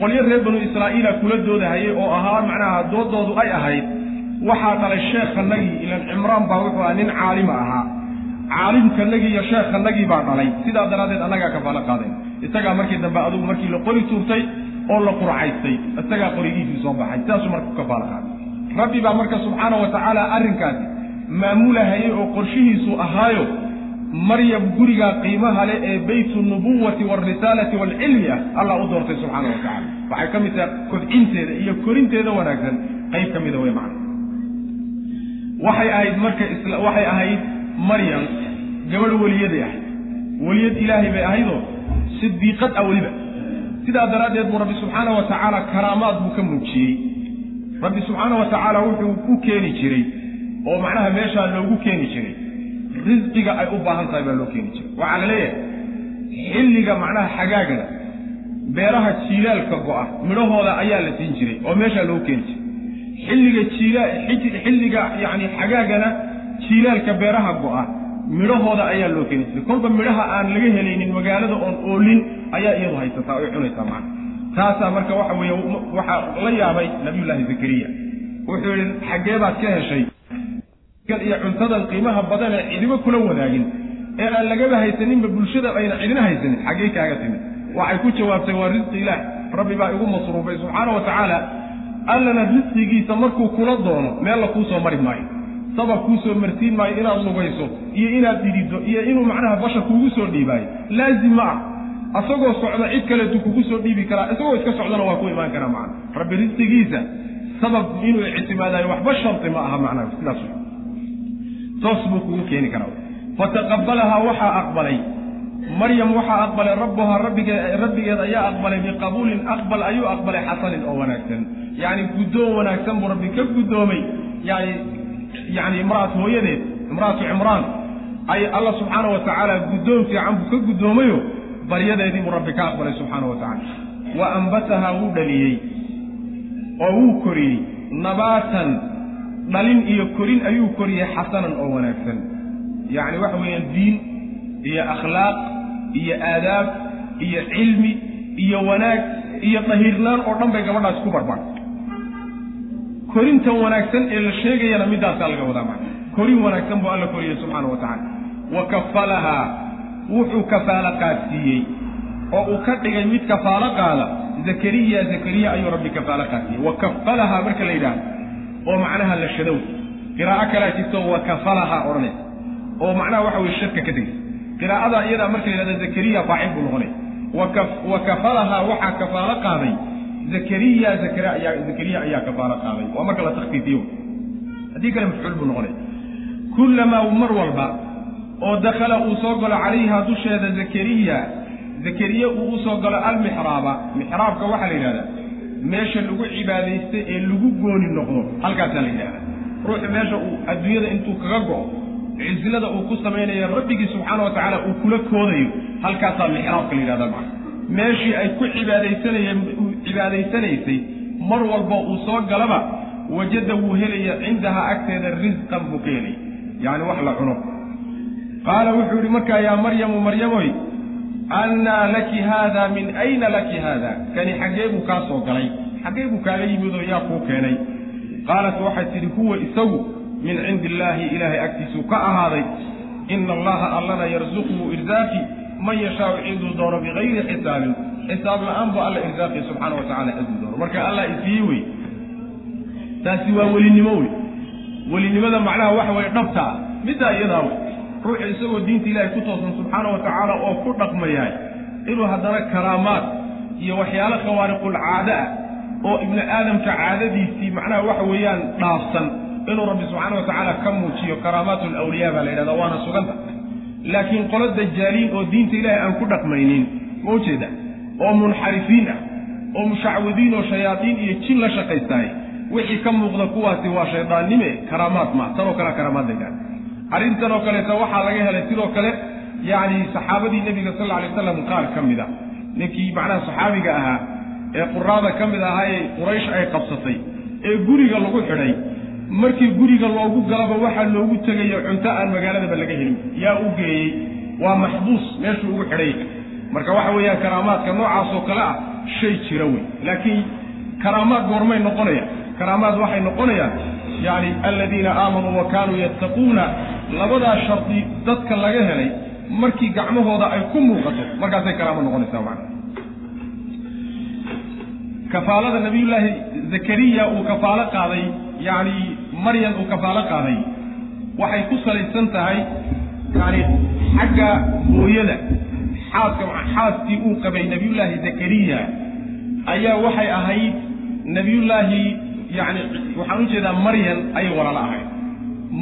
qolyo reer banu israa'iila kula doodahayay oo ahaa macnaha doodoodu ay ahayd waxaa dhalay sheekhanagii ilan cimraan baa wuxuu aha nin caalima ahaa. Caalimkanagii iyo sheekhanagii baa dhalay. Sidaa daraaddeed annagaa kafaalo qaadayn isagaa markii dambe adugu markii la qori tuurtay oo la qurcaystay isagaa qorigiisii soo baxay. Sidaasuu marka ku kafaalo qaaday rabbi baa marka subxaana wa tacaala arrinkaasi maamulahayay oo qorshihiisu ahaayo maryam gurigaa qiimaha leh ee beytu nubuwati waalrisaalati waalcilmi ah allah u doortay subxaana wa tacala waxay ka mid tahay kobcinteeda iyo korinteeda wanaagsan qayb ka mida wey macna. Waxay ahayd marka waxay ahayd maryam gabadh weliyaday ahayd weliyad ilaahay bay ahaydoo sidiiqad ah weliba. Sidaa daraaddeed buu rabbi subxaana wa tacaala karaamaad buu ka muujiyey. Rabbi subxaana wa tacaala wuxuu u keeni jiray oo macnaha meeshaa loogu keeni jiray risqiga ay u baahan tahay baa loo keeni jiray. Waxaa la leeyahay xilliga macnaha xagaagana beeraha jiilaalka go-a midhahooda ayaa la siin jiray oo meeshaa loogu keeni jiray. Xilliga jiila xilliga yani xagaagana jiilaalka beeraha go-a midhahooda ayaa loo keeni jiray. Kolba midhaha aan laga helaynin magaalada oon oolin ayaa iyadu haysataa oy cunaysaa macna. Taasaa marka waxa weeye waxaa la yaabay nabiyullaahi zakariya. Wuxuu yihi xaggee baad ka heshay iyo cuntadan qiimaha badan ee cidiba kula wadaagin ee aan lagaba haysaninba bulshada ayna cidina haysanin xaggee kaaga timid. Waxay ku jawaabtay waa risqi ilaah rabbi baa igu masruufay. Subxaana wa tacaala allana risqigiisa markuu kula doono meel la kuu soo mari maayo. Sabab kuu soo martiin maayo inaad lugayso iyo inaad dhidido iyo inuu macnaha bashar kuugu soo dhiibaayo. Laazim ma ah asagoo socda cid kaleetu kugu soo dhiibi karaa. Isagoo iska socdana waa ku imaan karaa macna. Rabbi risqigiisa sabab inuu ictimaadayo waxba sharti ma aha macnaha sidaas toos buu kugu keeni karaa fataqabalahaa waxaa aqbalay. Maryam waxaa aqbalay rabbuhaa rabbige rabbigeed ayaa aqbalay biqabuulin aqbal ayuu aqbalay xasanin oo wanaagsan. Yacni guddoon wanaagsan buu rabbi ka guddoomay. Yani yani imra'atu hooyadeed imra'atu cimraan ay alla subxaana wa tacaala guddoon fiican buu ka guddoomayo baryadeedii buu rabbi ka aqbalay subxaana wa tacala wa ambatahaa wuu dhaliyey oo wuu koriyey nabaatan dhalin iyo korin ayuu koriyey xasanan oo wanaagsan. Yacni waxa weeyaan diin iyo akhlaaq iyo aadaab iyo cilmi iyo wanaag iyo dahiirnaan oo dhan bay gabadhaas ku barbaan korintan wanaagsan ee la sheegayana middaasaa laga wadaa macna. Korin wanaagsan buu alla koriyey subxaana wa tacaala. Wa kafalahaa wuxuu kafaalo qaadsiiyey oo uu ka dhigay mid kafaalo qaada. Zakariya zakariya ayuu rabbi kafaalo qaadsiiyey. Wa kafalahaa marka la yidhaahdo oo macnaha la shadow. Qiraa'o kalaa jirto wa kafalahaa odhanaysa oo macnaha waxa weye shadka ka tegay qiraa'ada iyadaa marka la yidhahdo zakariya faacil buu noqonay. Wa kafalahaa waxaa kafaalo qaaday. Zakariya zakariya ayaa kafaalo qaaday. Waa marka la takfiifiyo haddii kale mafcuul buu noqonay. Kullamaa mar walba oo dakhala uu soo galo calayha dusheeda zakariya zakariya uu u soo galo almixraaba mixraabka waxaa la yidhahdaa meesha lagu cibaadaystay ee lagu gooni noqdo halkaasaa la yidhahdaa ruuxu meesha uu adduunyada intuu kaga go'o cisilada uu ku samaynayo rabbigii subxaana wa tacaala uu kula koodayo halkaasaa mixraabka la yidhahdaa macna meeshii ay ku cibaadaysanayeen cibaadaysanaysay mar walba uu soo galaba wajada wuu helaya cindaha agteeda risqan buu ka helay. Yacni wax la cuno. Qaala wuxuu yidhi markaa yaa maryamu maryamoy annaa laki haada min ayna laki haada kani xaggee buu kaa soo galay. Xaggee buu kaaga yimid oo yaa kuu keenay. Qaalat waxay tidhi huwa isagu min cindi illaahi ilaahay agtiisuu ka ahaaday. Ina allaha allana yarsuquhu irsaaqi man yashaau ciduu doono bikayri xisaabin. Xisaab la'aan buu alla irsaaqi subxaana wa tacala ciduu doono. Marka allah isiiye wey. Taasi waa welinimo wey. Welinimada macnaha waxa weye dhabta. Ah middaa iyadaa wey ruuxu isagoo diinta ilaahay ku toosan subxaana wa tacaala oo ku dhaqmayahay inuu haddana karaamaad iyo waxyaalo khawaariqul caado ah oo ibni aadamka caadadiisii macnaha waxa weeyaan dhaafsan inuu rabbi subxaana wa tacaala ka muujiyo karaamaat lawliyaa baa la yidhahda waana suganta. Laakiin qolo dajaaliin oo diinta ilaahay aan ku dhaqmaynin ma ujeeda oo munxarifiin ah oo mushacwadiin oo shayaadiin iyo jin la shaqaystaay wixii ka muuqda kuwaasi waa shaydaannime karaamaad ma tanoo kale karaamaad la yidhahda arrintan oo kaleeta waxaa laga helay sidoo kale yacni saxaabadii nebiga sal alla alay waslam qaar ka mid a. Ninkii macnaha saxaabiga ahaa ee quraada ka mid ahaa ee quraysh ay qabsatay ee guriga lagu xidhay. Markii guriga loogu galaba waxaa loogu tegayo cunto aan magaaladaba laga helin. Yaa u geeyey waa maxbuus meeshuu ugu xidhay. Marka waxa weeyaan karaamaadka noocaasoo kale ah shay jira wey. Laakiin karaamaad goormay noqonaya karaamaad waxay noqonayaan yacni aladiina aamanuu wa kaanuu yattaquuna labadaa shardi dadka laga helay markii gacmahooda ay ku muuqato markaasay karaamo noqonaysaa macna. Kafaalada nabiyullaahi zakariya uu kafaalo qaaday yacni maryam uu kafaalo qaaday waxay ku salaysan tahay yacni xagga hooyada xaaska xaaskii uu qabay nabiyullaahi zakariya ayaa waxay ahayd nabiyullaahi yacni waxaan jeedaa maryan ayay walaalo ahayd.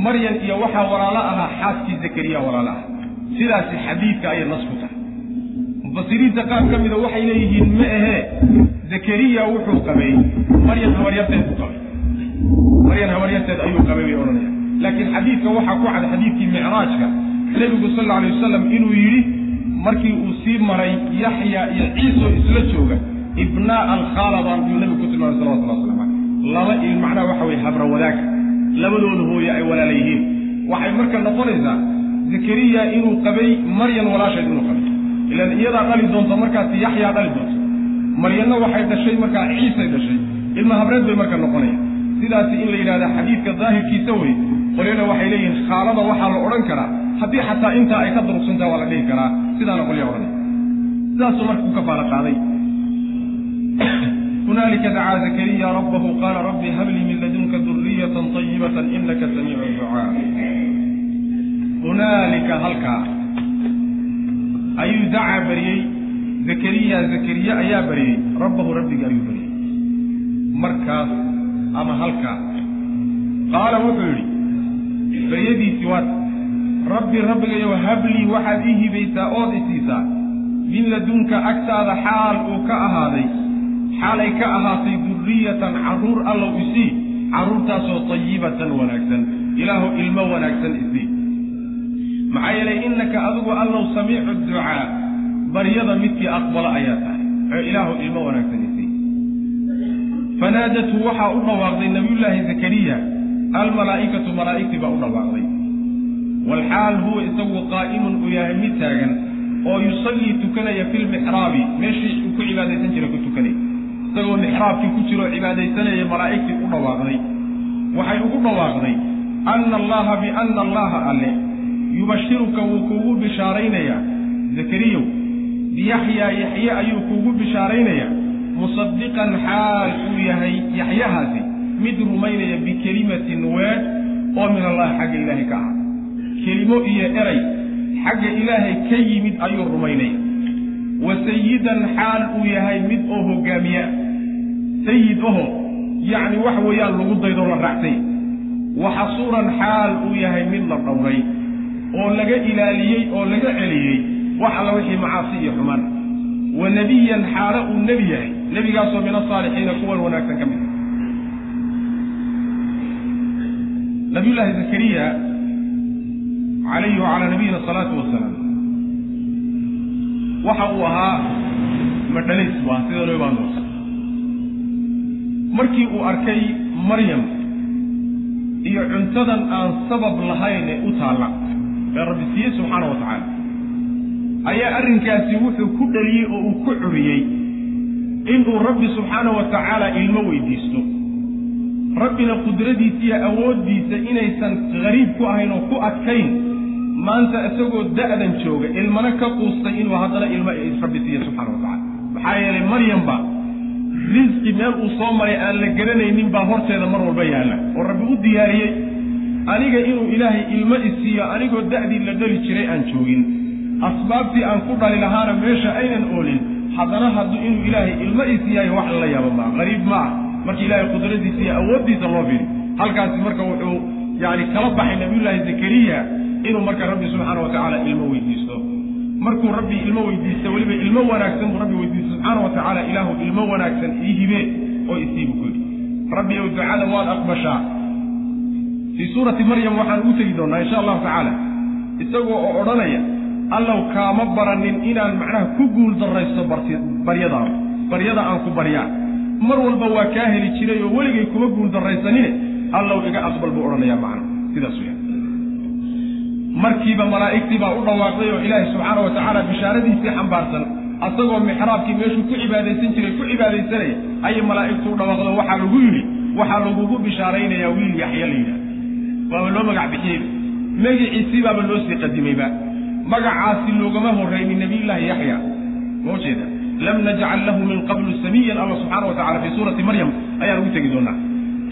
Maryan iyo waxaa walaalo ahaa xaaskii zakariya walaalo ah sidaasi xadiidka ayay nas ku tahay. Mufasiriinta qaar ka mida waxay leeyihiin ma ahee zakariya wuxuu qabay maryan habaryarteed buu qabay. Maryan habaryarteed ayuu qabay bay odhanaya laakiin xadiidka waxaa ku cad xadiidkii micraajka nebigu sal alla alay wasalam inuu yidhi markii uu sii maray yaxya iyo ciiso isla jooga ibnaa alkhaalabaan buu nabigu ku tilmaamay salawatullah waslamu caleyh laba il macnaha waxa weye habra wadaag. Labadooda hooye ay walaala yihiin. Waxay marka noqonaysaa zakariya inuu qabay maryan walaasheed inuu qabay. Ilan iyadaa dhali doonto markaasi yaxyaa dhali doonto. Maryanna waxay dhashay markaa ciisay dhashay. Ilma habreed bay marka noqonaya sidaasi in la yidhahda xadiidka daahirkiisa wey qolyana waxay leeyihiin khaalada waxaa la odhan karaa. Haddii xataa intaa ay ka durugsantaha waa la dhihi karaa. Sidaana qolya odhanay sidaasuu marka ku kafaala qaaday hunaalika dacaa zakariya rabbahu qaala rabbi hablii min ladunka duriyatan طayibatan inaka samiicu ducaa hunaalika halkaa ayuu dacaa baryey zakariya zakariya ayaa baryey rabbahu rabbiga ayuu baryey markaas ama halkaa qaala wuxuu yidhi baryadiisii waat rabbi rabbigayow hablii waxaad ii hibaysaa ood isiisaa min ladunka agtaada xaal uu ka ahaaday xaalay ka ahaatay duriyatan carruur allow isii carruurtaasoo tayibatan wanaagsan ilaahu ilmo wanaagsan isii maxaa yeelay innaka adigu allow samiicu ducaa baryada midkii aqbalo ayaa tahay oo ilaahu ilmo wanaagsan isii fanaadathu waxaa u dhawaaqday nabiyullaahi zakariya almalaa'ikatu malaa'igtii baa u dhawaaqday walxaal huwa isagu qaa'imun uu yahay mid taagan oo yusallii tukanaya fi lmixraabi meeshii uu ku cibaadaysan jiray ku tukanaya isagoo mixraabkii ku jiroo cibaadaysanaya malaa'igtii u dhawaaqday. Waxay ugu dhawaaqday anna allaha bianna allaha alle yubashiruka wuu kuugu bishaaraynayaa. Zakariyow biyaxyaa yaxye ayuu kuugu bishaaraynayaa. Musadiqan xaal uu yahay yaxyahaasi mid rumaynaya bikelimatin weed oo min allahi xagga ilaahay ka aha kelimo iyo eray xagga ilaahay ka yimid ayuu rumaynaya. Wa sayidan xaal uu yahay mid oo hogaamiya sayid aho yacni wax weeyaan lagu daydoo la raacsay wa xasuuran xaal uu yahay mid la dhowray oo laga ilaaliyey oo laga celiyey wax alla wixii macaasi iyo xumaan. Wa nebiyan xaalo uu nebi yahay. Nebigaasoo min asaalixiina kuwan wanaagsan ka mid nabiyullaahi zakariya calayhi wacalaa nabiyina asalaatu wasalaam waxa uu ahaa madhalays ah noo imaan doonta markii uu arkay maryam iyo cuntadan aan sabab lahayn ee u taalla ee rabbi siiyey subxaana wa tacaala ayaa arrinkaasi wuxuu ku dhaliyey oo uu ku curiyey inuu rabbi subxaana wa tacaala ilmo weydiisto. Rabbina qudradiisa iyo awooddiisa inaysan qariib ku ahayn oo ku adkayn maanta isagoo da'dan jooga ilmana ka quustay inuu haddana ilmo rabbi siiya subxana wa tacala maxaa yeelay maryamba risqi meel uu soo maray aan la garanaynin baa horteeda mar walba yaalla. Oo rabbi u diyaariyey aniga inuu ilaahay ilmo isiiyo anigoo da'dii la dhali jiray aan joogin. Asbaabtii aan ku dhali lahaana meesha aynan oolin. Haddana hadduu inuu ilaahay ilmo isiiyaayo wax lala yaaba maa qariib ma ah. Marka ilaahay qudradiisa iyo awooddiisa loo fiiri halkaasi marka wuxuu yani kala baxay nabiyullaahi zakariya inuu marka rabbi subxaana wa tacaala ilmo weydiisto markuu rabbi ilmo weydiista weliba ilmo wanaagsan buu rabbi weydiista subxaana wa tacaala ilaahu ilmo wanaagsan ii hibe oo isiibu ku yidhi. Rabbi ow ducada waad aqbashaa. Fii suurati maryam waxaan ugu tegi doonnaa insha allahu tacaala isagoo oo odhanaya allow kaama baranin inaan macnaha ku guul darraysto baryadaada baryada aan ku baryaa. Mar walba waa kaa heli jiray oo weligay kuma guul darraysanine allow iga aqbal buu odhanayaa macna. Sidaas weya markiiba malaa'igtii baa u dhawaaqday oo ilaahay subxaana wa tacaala bishaaradiisii xambaarsan asagoo mixraabkii meeshuu ku cibaadaysan jiray ku cibaadaysanaya ayay malaa'igtu u dhawaaqdo waxaa lagu yidhi waxaa lagugu bishaaraynayaa wiil yaxya la yidhaha waaba loo magac bixiyeyba magiciisii baaba loo sii qadimayba magacaasi loogama horraynin nabiyullaahi yaxya. Ma ujeeda lam najcal lahu min qablu samiyan. Alla subxaana wa tacala fii suurati maryam ayaan ugu tegi doonaa.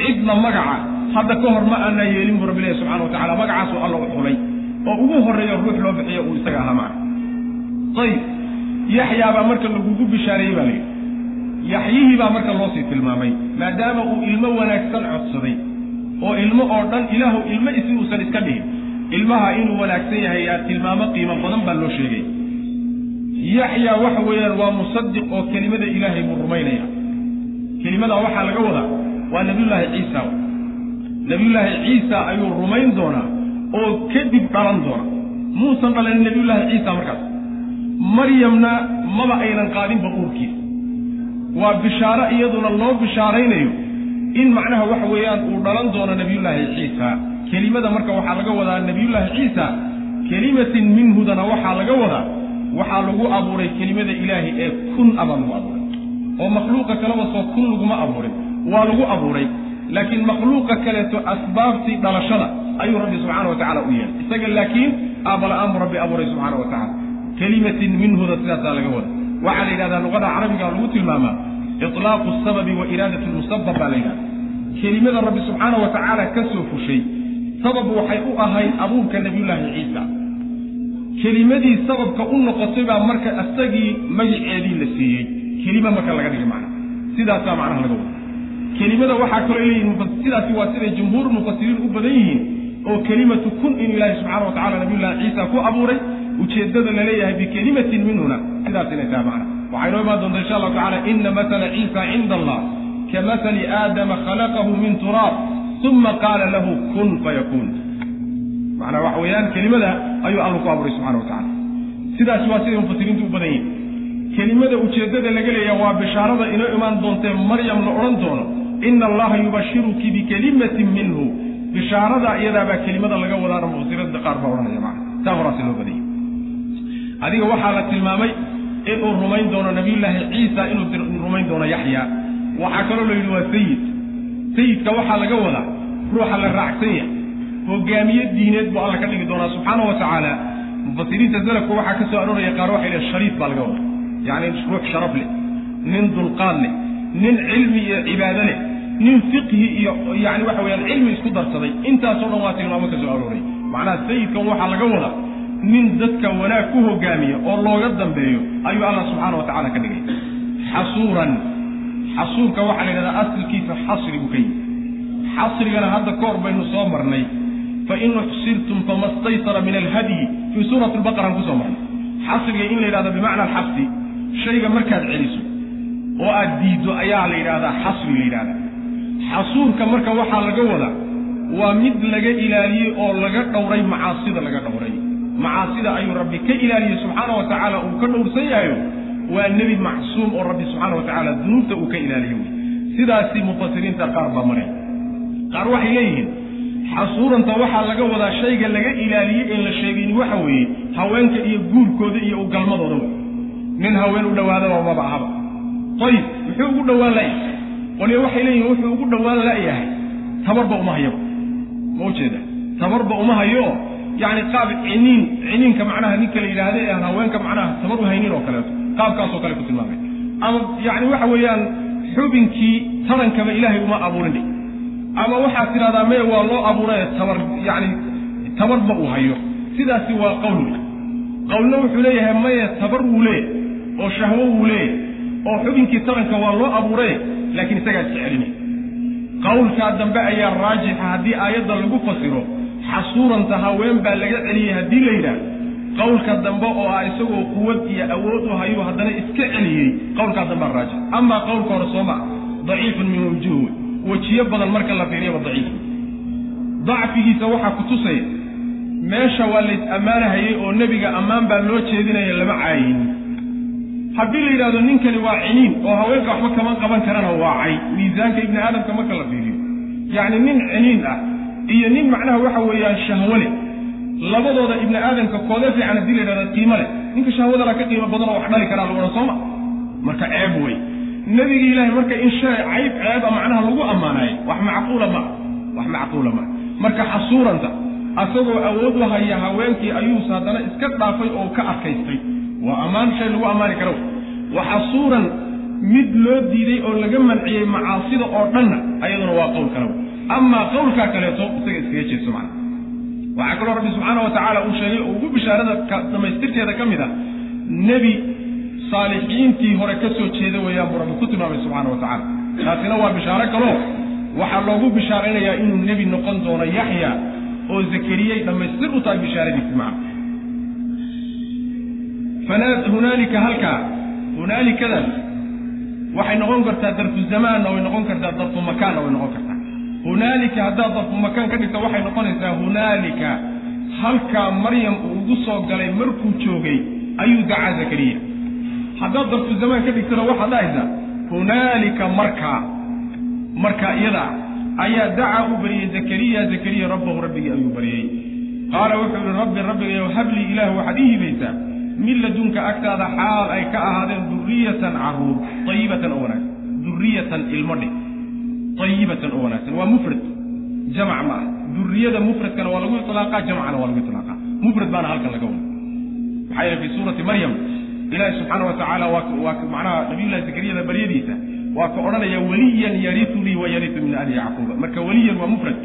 Cidna magaca hadda ka hor ma aanaa yeelin buu rabbilahi subxana wa tacala magacaasuu alla u xulay oo ugu horreeyo ruux loo bixiyo uu isaga ahaa maca ayib yaxyaabaa marka lagugu bishaareeyey baa layidhi yaxyihii baa marka loo sii tilmaamay maadaama uu ilmo wanaagsan codsaday oo ilmo oo dhan ilaahu ilmo isi uusan iska dhihin. Ilmaha inuu wanaagsan yahay yaa tilmaamo qiimo badan baa loo sheegay. Yaxyaa waxa weeyaan waa musadiq oo kelimada ilaahay buu rumaynaya kelimadaa waxaa laga wadaa waa nabiyullaahi ciisa. Nabiyullaahi ciisa ayuu rumayn doonaa oo kadib dhalan doona. Muusan dhalanin nabiyullaahi ciisa markaas. Maryamna maba aynan qaadinba uurkiisa waa bishaaro iyaduna loo bishaaraynayo in macnaha waxa weeyaan uu dhalan doono nebiyullaahi ciisa. Kelimada marka waxaa laga wadaa nebiyullaahi ciisa. Kelimatin minhudana waxaa laga wadaa. Waxaa lagu abuuray kelimada ilaahay ee kun abaa lagu abuuray. Oo makhluuqa kaleba soo kun laguma abuurin. Waa lagu abuuray laakiin makhluuqa kaleeto asbaabtii dhalashada ayuu rabbi subxaana wa tacala u yeelay. Isaga laakiin aabbala-aan buu rabbi abuuray subxaana wa tacala kelimatin minhuda sidaasaa laga wada waxaa la yidhahdaa luqada carabiga lagu tilmaamaa ilaaqu sababi wa iraadat lmusabab baa la yidhahda kelimada rabbi subxaana wa tacaala ka soo fushay sabab waxay u ahayd abuurka nebiyullaahi ciisa. Kelimadii sababka u noqotay baa marka isagii magaceedii la siiyey. Kelima marka laga dhigay macna. Sidaasaa macnaha laga wada kelimada waxaa kaloo leeyihiin sidaasi waa siday jumhuur mufasiriin u badan yihiin oo kelimatu kun inuu ilaahi subxana wa nabiyullahi ciisa ku abuuray ujeeddada la leeyahay bikelimatin minhuna sidaas inay tahay macna. Waxay noo imaan doontaa insha allahu tacala ina matala ciisa cinda allah ka matali aadama khalaqahu min turaab uma qaala lahu kun fayakuun macnaa waxa weeyaan kelimada ayuu alla ku abuuray subxana wa tacala sidaasi waa siday mufasiriintu u badan yihiin kelimada ujeeddada laga leeyaha waa bishaarada inoo imaan doontee maryam la odhan doono ina allaha yubashiruki bikelimatin minhu. Bishaarada iyadaabaa kelimada laga wadaana mufasiriinta qaar baa odhanaya macna. Taa horaasi loo badayay adiga waxaa la tilmaamay inuu rumayn doono nabiyullaahi ciisa inuu rumayn doono yaxya. Waxaa kaloo la yidhi waa sayid sayidka waxaa laga wadaa ruuxa la raacsan yahay. Hogaamiye diineed buu alla ka dhigi doonaa subxaana wa tacaala. Mufasiriinta salafka waxaa ka soo arooraya qaar waxay lehen shariif baa laga wadaa. Yacni ruux sharaf leh nin dulqaad leh nin cilmi iyo cibaado leh nin fiqhi iyo yani waxa weyaan cilmi isku darsaday. Intaasoo dhan waa tilmaamo ka soo arooray. Macnaha sayidkan waxaa laga wadaa nin dadka wanaag ku hogaamiya oo looga dambeeyo ayuu allah subxaana wa tacala ka dhigay. Xasuuran. Xasuurka waxaa la yidhahdaa asalkiisa xasri buu ka yimi xasrigana hadda kahor baynu soo marnay. Fain uxsirtum fama staysara min alhadyi fii suurati lbaqaraan ku soo marnay. Xasriga in la yidhahdo bimacna alxabsi shayga markaad celiso oo aad diiddo ayaa la yidhahdaa xasri la yidhahdaa xasuurka marka waxaa laga wadaa waa mid laga ilaaliyey oo laga dhowray macaasida laga dhowray. Macaasida ayuu rabbi ka ilaaliyey subxaana wa tacaala uu ka dhowrsan yahayo waa nebi macsuum oo rabbi subxaana wa tacaala dunuubta uu ka ilaaliyo wey sidaasi mufasiriinta qaar baa maray qaar waxay leeyihiin xasuuranta waxaa laga wadaa shayga laga ilaaliyey een la sheegayni waxa weeye haweenka iyo guurkooda iyo u galmadooda wey nin haween u dhowaadaba maba ahaba. Ayib muxuu ugu dhowaan la'yahay qolyo waxay leeyihiin wuxuu ugu dhowaan la'yahay tabarba uma hayaba ma ujeeda tabarba uma hayo. Yacni qaab ciniin ciniinka macnaha ninka la yidhaahda ee haweenka macnaha tabar u haynin oo kaleeto. Qaabkaasoo kale ku tilmaamay. Ama yacni waxa weeyaan xubinkii tarankaba ilaahay uma abuurin ama waxaad tidhahdaa meye waa loo abuuraye tabar yacni tabarba uu hayo. Sidaasi waa qowl qowlna wuxuu leeyahay maye tabar wuu leeyahy oo shahwo wuu leeyahy oo xubinkii taranka waa loo abuuraye laakiin isagaa iska celinay. Qowlkaa dambe ayaa raajixa haddii aayadda lagu fasiro xasuuranta haween baa laga celiyey haddii la yidhaah qowlka dambe oo ah isagoo quwad iyo awood u hayo haddana iska celiyey qowlkaa dambea raajix. Amaa qowlka hore soo maa daciifun min wujuh wejiyo badan marka la fiiriyaba daciif. Dacfigiisa waxaa ku tusaya meesha waa lays ammaanahayey oo nebiga ammaan baa loo jeedinaya lama caayin haddii la yidhahdo ninkani waa ciniin oo haweenka waxba kama qaban karana waa cay. Miisaanka ibni aadamka marka la fiiriyo. Yacni nin ciniin ah iyo nin macnaha waxa weeyaan shahwo leh. Labadooda ibni aadamka kooda fiican haddii la yidhahdo qiimo leh. Ninka shahwadana ka qiimo badan oo wax dhali karaa lagu odhan sooma marka ceeb wey. Nebigi ilaahay marka in shay cayb ceeba macnaha lagu ammaanayo wax macquula maa wax macquula maa marka xasuuranta asagoo awood u haya haweenkii ayuuse haddana iska dhaafay oo ka adkaystay waa ammaan shay lagu ammaani karo. Wa xasuuran mid loo diiday oo laga manciyey macaasida oo dhanna ayaduna waa qowl kale. Amaa qowlkaa kaleeto isaga iskaga jeeso macna. Waxaa kaloo rabbi subxaana wa tacaala uu sheegay oo ugu bishaarada dhammaystirkeeda ka mid ah nebi saalixiintii hore ka soo jeeda weeyaan buu rabbi ku tilmaamay subxaana wa tacala taasina waa bishaaro kaloo waxaa loogu bishaaraynayaa inuu nebi noqon doono yaxya oo zakariyey dhammaystir u tahay bishaaradiisi macna hunaalika halkaa hunaalikadaas waxay noqon kartaa darfu zamaanna way noqon kartaa darfu makaanna way noqon kartaa. Hunaalika haddaad darfu makaan ka dhigta waxay noqonaysaa hunaalika halkaa maryam uu ugu soo galay markuu joogay ayuu dacaa zakariya. Haddaad darfu zamaan ka dhigtana waxaad dhahaysaa hunaalika markaa markaa iyada ayaa dacaa u baryey zakariya zakariya rabbahu rabbigii ayuu baryey qaala wuxuu yihi rabbi rabbigayow hablii ilaah waxaad ii hibaysaa min ladunka agtaada xaal ay ka ahaadeen duriyatan carruur ayibatan oo wanaagsan duriyatan ilmo dheh ayibatan oo wanaagsan. Waa mufrad jamc ma ah duriyada mufradkana waa lagu iطlaaqaa jamcana waa lagu iطlaaqaa mufrad baana halkan laga wada maxaa yeele fi suurati maryam ilaahi subxaana wa tacaala waa macnaha nabiyullahi zakariyada baryadiisa waa ka odhanaya weliyan yaritunii wa min ali yacquuba marka weliyan waa mufrad.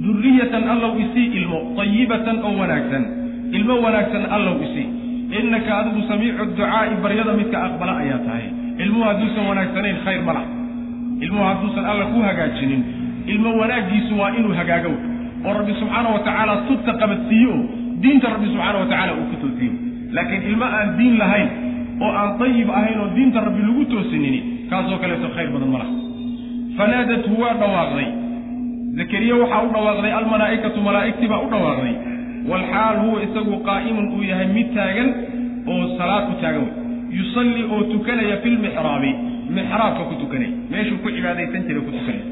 Duriyatan allow isii ilmo ayibatan oo wanaagsan ilmo wanaagsan allow isii innaka adigu samiicu ducaa'i baryada midka aqbala ayaa tahay. Ilmuhu hadduusan wanaagsanayn khayr ma lah ilmuhu hadduusan alla ku hagaajinin. Ilmo wanaaggiisu waa inuu hagaago oo rabbi subxaana wa tacaala tubta qabadsiiyo oo diinta rabbi subxaana wa uu ku toosiyo. Laakiin ilmo aan diin lahayn oo aan dayib ahayn oo diinta rabbi lagu toosinini kaasoo kaleeto khayr badan ma laha. Fanaadathu waa dhawaaqday. Zakariya waxaa u dhawaaqday almalaa'ikatu malaa'igtii baa u dhawaaqday walxaal huwa isagu qaa'imun uu yahay mid taagan oo salaad ku taagan wey yusallii oo tukanaya fi lmixraabi mixraabka ku tukanaya meeshuu ku cibaadaysan jiray ku tukanaya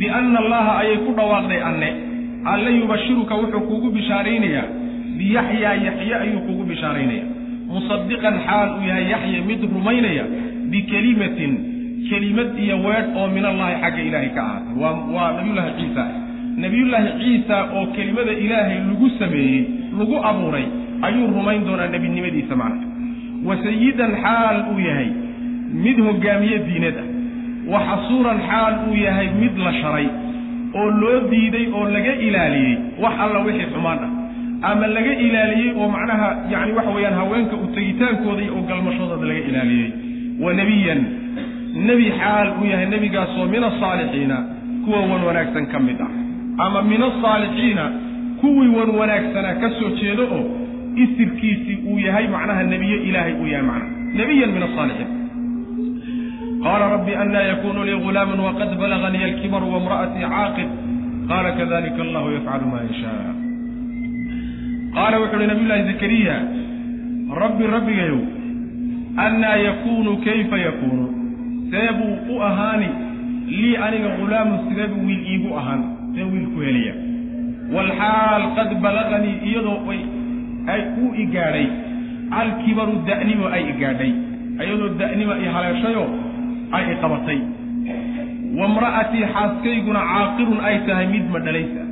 bianna allaha ayay ku dhawaaqday anne alle yubashiruka wuxuu kuugu bishaaraynayaa biyaxyaa yaxye ayuu kuugu bishaaraynaya musadiqan xaal uu yahay yaxye mid rumaynaya bikelimatin kelimad iyo weedh oo min allahi xagga ilaahay ka ahaatay waa nabiyullaahi ciisa nebiyullaahi ciisa oo kelimada ilaahay lagu sameeyey lagu abuuray ayuu rumayn doonaa nebinimadiisa macna wa sayidan xaal uu yahay mid hogaamiye diinad ah. Wa xasuuran xaal uu yahay mid la sharay oo loo diiday oo laga ilaaliyey wax alla wixii xumaan ah. Ama laga ilaaliyey oo macnaha yacni waxa weeyaan haweenka u tegitaankooda iyo u galmashadooda laga ilaaliyey. Wa nebiyan nebi xaal uu yahay nebigaasoo min asaalixiina kuwa wan wanaagsan ka mid ah ama min asaalixiina kuwii wan wanaagsanaa ka soo jeedo oo isirkiisii uu yahay macnaha nebiye ilaahay uu yahay macnaha nebiyan min asaalixiin qaala rabbi anaa yakunu lii gulaaman waqad balaganii alkibaru waimra'atii caaqib. Qaala kadalika allahu yafcalu ma yashaa. Qaala wuxu uhi nabiy llaahi zakariya rabbi rabbigayow annaa yakuunu kayfa yakuunu? See buu u ahaani lii aniga ghulaamun sidee buu wiil iigu ahaan see wiil ku helaya waalxaal qad balaganii iyadoo ay ay u igaadhay. Alkibaru da'nimo ay igaadhay. Iyadoo da'nima i haleeshayoo ay iqabatay waimra'atii xaaskayguna caaqirun ay tahay mid ma dhalaysa.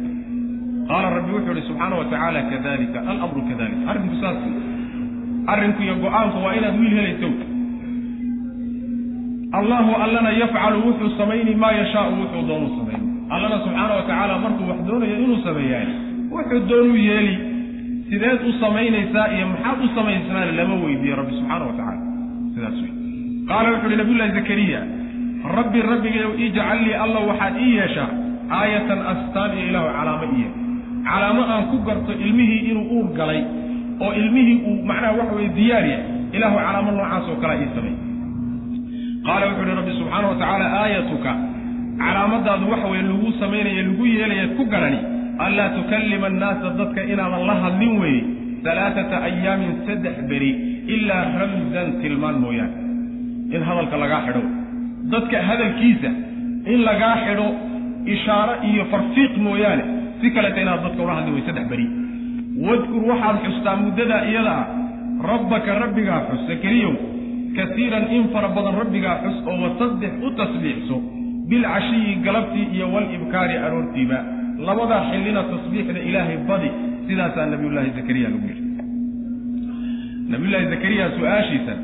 Qaala rabbi wuxuu ihi subxaana wa tacaala kadalika alamru kadalik arrinku saas arrinku iyo go'aanku waa inaad wiil helayso. Allahu allana yafcalu wuxuu samayni maa yashaau wuxuu doonuu samayn allana subxaana wa tacaala markuu wax doonayo inuu sameeyaay wuxuu doonuu yeeli. Sideed u samaynaysaa iyo maxaad u samaysaan lama weydiiye rabbi subxaana wa tacaala. Sidaas wey qaala wuxu uhi nabiyullahi zakariya rabbi rabbigayow ijcal lii alla waxaad ii yeeshaa aayatan astaan iyo ilaahu calaamo iyo calaamo aan ku garto ilmihii inuu uur galay oo ilmihii uu macnaha waxa weye diyaariya ilaahu calaamo noocaas oo kalea ii samay qaala wuxu uhi rabbi subxaana wa tacaala aayatuka calaamadaadu waxa weye lagu samaynaya lagu yeelayaad ku garani. Anlaa tukallima annaasa dadka inaadan la hadlin weeye alaaata ayaamin saddex beri ilaa ramzan tilmaan mooyaane. In hadalka lagaa xidho. Dadka hadalkiisa in lagaa xidho ishaaro iyo farfiiq mooyaane. Si kaleta inaad dadka ula hadli way saddex beri. Wadkur waxaad xustaa muddadaa iyada ah. Rabbaka rabbigaa xus zakariyow kasiiran in fara badan rabbigaa xus oo wasaddex u tasbiixso bilcashiyi galabtii iyo walibkaari aroortiiba labadaa xillina tasbiixda ilaahay badi sidaasaa nabiyullaahi zakariya lagu yidhi nabiyullaahi zakariya su'aashiisa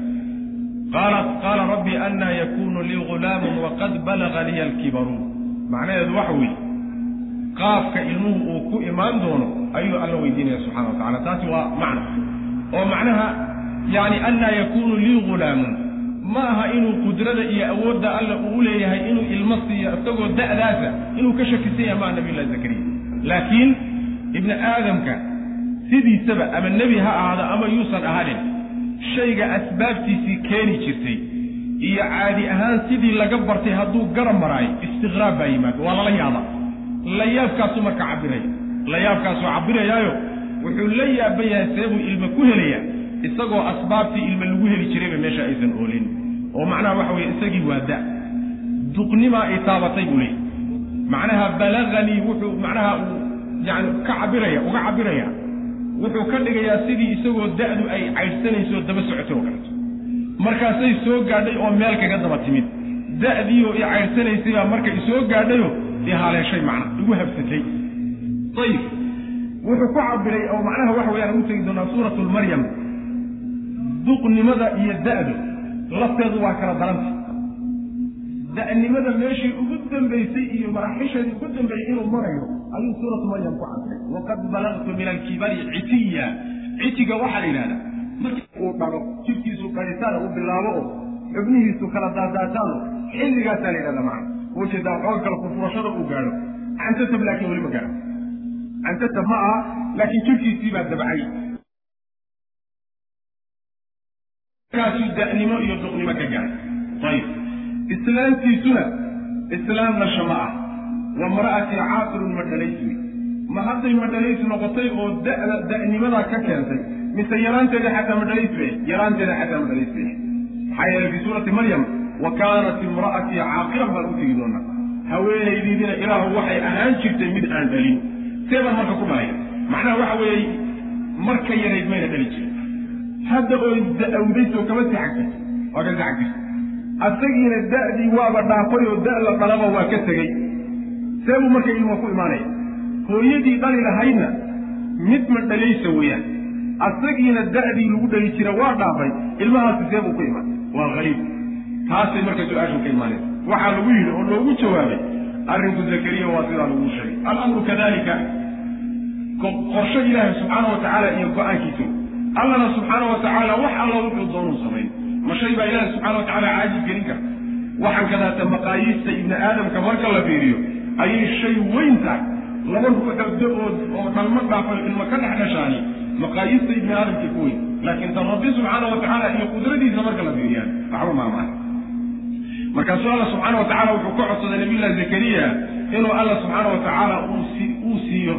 qaala rabbi annaa yakunu lii gulaamun waqad balaga liya alkibaru macnaheedu waxa weeye qaabka ilmuhu uu ku imaan doono ayuu alla weydiinaya subxana wa tacala taasi waa macno oo macnaha yani annaa yakunu lii gulaamun ma aha inuu qudrada iyo awoodda alla uu leeyahay inuu ilmo siiyo isagoo da'daasa inuu ka shakisan yahay maa nabiyullahi zakariya. Laakiin ibni aadamka sidiisaba ama nebi ha ahaado ama yuusan ahanin shayga asbaabtiisii keeni jirtay iyo caadi ahaan sidii laga bartay hadduu garab maraayo istiqraab baa yimaado waa lala yaaba. Layaabkaasuu marka cabiraya layaabkaasuu cabirayaayo wuxuu la yaaban yahay seebuu ilma ku helayaa isagoo asbaabtii ilma lagu heli jirayba meesha aysan oolin. Oo macnaha waxa weye isagii waa da. Duqnimaa i taabatay buu leeyay macnaha balaganii wuxuu macnaha uu yani ka cabiraya uga cabiraya wuxuu ka dhigayaa sidii isagoo da'du ay caydhsanayso daba socotay oo kaleto markaasay soo gaadhay oo meel kaga daba timid. Da'diioo i caydhsanaysay marka isoo gaadhayo i haleeshay macna igu habsatay. Ayib wuxuu ku cabiray oo macnaha waxa weyaan ugu tegi doonaa suuratu lmaryam duqnimada iyo da'du lafteedu waa kala daranta. Da'nimada meeshii ugu dambaysay iyo maraaxisheedii ugu dambeeyey inuu marayo ayuu suuratu maryam ku cabiray waqad balagtu min alkibari citiya. Citiga waxaa la yidhahdaa markii uu dhalo jidkiisu dhalitaan uu bilaabo oo xubnihiisu kala daadaataano xilligaasaa la yidhahda macna. Ujeedaa xoog kala furfurashada uu gaadho. Cantatab laakiin weli gaadho. Cantatab ma aha laakiin jidhkiisii baa dabcay kaasuu da'nimo iyo duqnimo ka gaadhay ayib. Islaamtiisuna islaam dhasha ma ah. Wa mara'atii caaqilun ma dhalaysi ma hadday madhalaysi noqotay oo da'da da'nimadaa ka keentay? Mise yaraanteeda xataa madhalays bay yaraanteeda xataa madhalays bay maxaa yeelay fi suurati maryam wa kaanat imra'atii caaqilan baan u tegi doonaa. Haweenaydiidina ilaahu waxay ahaan jirtay mid aan dhalin. See baan marka ku dhalay macnaha waxa weeye marka yarayd mayna dhali jirin hadda oo da'awdaysoo kama xagtay waa ka xagtay asagiina da'dii waaba dhaafay oo da' la dhalaba waa ka tegey. See buu marka ilma ku imaanaya hooyadii dhali lahaydna mid ma dhalaysa weeyaan. Asagiina da'dii lagu dhali jira waa dhaafay ilmahaasi see buu ku imaan. Waa hariib taasay marka su'aashan ka imaanaysa waxaa lagu yidhi oo loogu jawaabay arrinku zakariya waa sidaa lagu sheegay. Alamru kadalika qorsho ilaahay subxaana wa tacaala iyo go'aankiisa allana subxaana wa tacaala wax alla wuxuu doonuu samayn ma shay baa ilaahay subxana wa tacaala caajib gelin kara. Waxaan kadaata maqaayiista ibni aadamka marka la fiiriyo. Ayay shay weyn tahay. Laba ruuxood oo oo dhalmo dhaafay ilma ka dhex dhashaani. Maqaayiista ibni aadamka ku weyn. Laakiin tan rabbi subxaana wa tacaala iyo qudradiisa marka la fiiriyaan waxba maamaha markaasuu alla subxaana wa tacala wuxuu ka codsaday nabiyullahi zakariya inuu alla subxaana wa tacaala uu siiyo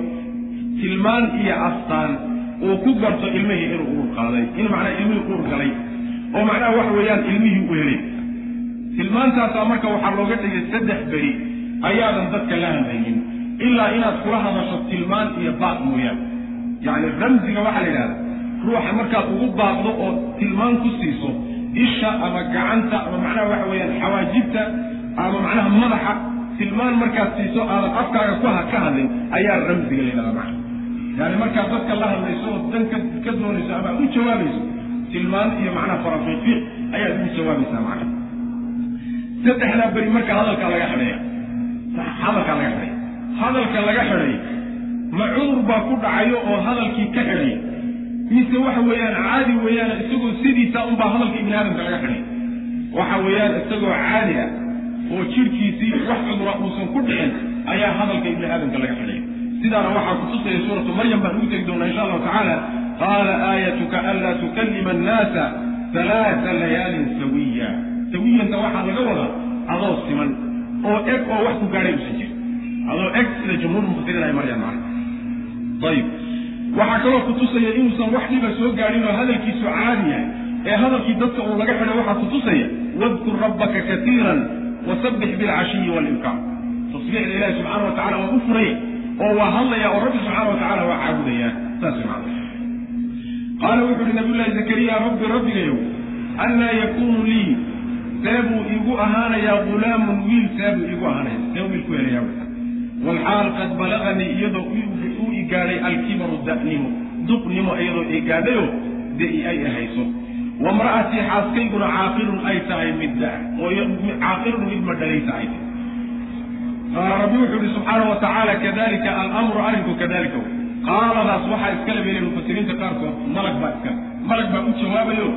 tilmaan iyo astaan uu ku garto ilmihii inuu uur qaaday in macnaa ilmihii uur galay oo macnaha waxa weeyaan ilmihii u helay. Tilmaantaasaa marka waxaa looga dhigay saddex beri ayaadan dadka la hadlaynin ilaa inaad kula hadasho tilmaan iyo baaq mooyaan yacni ramsiga waxaa la yidhahda ruuxa markaad ugu baaqdo oo tilmaan ku siiso isha ama gacanta ama macnaha waxa weeyaan xawaajibta ama macnaha madaxa tilmaan markaad siiso aadan afkaaga ku ka hadlin ayaa ramsiga la yidhahda macna yani markaad dadka la hadlayso oo dan ka doonayso ama u jawaabayso tilmaan iyo macnaha farafiifiiq ayaad ugu jawaabaysaa macna saddexdaa beri marka hadalkaa laga xidhaya hadalkaa laga xidhay hadalka laga xidhay ma cudur baa ku dhacayo oo hadalkii ka xidhay. Mise waxa weeyaan caadi weeyaan isagoo sidiisa unbaa hadalka ibni aadamka laga xidhay. Waxa weeyaan isagoo caadi ah oo jidhkiisii wax cudura uusan ku dhicin ayaa hadalka ibni aadamka laga xidhay sidaana waxaa kutusaya suuratu maryam baan ugu tegi doonaa insha allahu tacaala. Qaala aayatuka anlaa tukallima annaasa halaata layaalin sawiya. Sawiyanta waxaa laga wadaa adoo siman oo eg oo wax ku gaadhay usan jirin. Adoo eg sida jumhuur mufasiriin ay marayaan macna ayib waxaa kaloo kutusaya inuusan wax dhiba soo gaadhin oo hadalkiisu caadi yahay. Ee hadalkii dadka uu laga xidhay waxaa kutusaya wadkur rabbaka katiiran wasabbix bilcashiyi waalibkaar tasbiixda ilahi subxaana wa tacala waa u furaya oo waa hadlaya oo rabbi subxaana wa tacala waa caabudaya saas qaala wuxu uhi nabiyullahi zakariya rabbi rabbigayow annaa yakuunu lii? Seebuu iigu ahaanayaa gulaamun wiil seebuu iigu ahaanaya. See wiil ku helayaa walxaal qad balaganii iyadoo uu i gaadhay alkibaru da'nimo duqnimo iyadoo i gaadhayo de-i ay ahayso. Wamra'atii xaaskayguna caaqilun ay tahay mid da oo caaqilun mid madhalaysa ay tahay qaala rabbi wuxuu ihi subxaana wa tacaala kadalika alamru arrinku kadalika qaaladaas waxaa iskale beelay mufasiriinta qaarkood malag baa iskale malag baa u jawaabayo.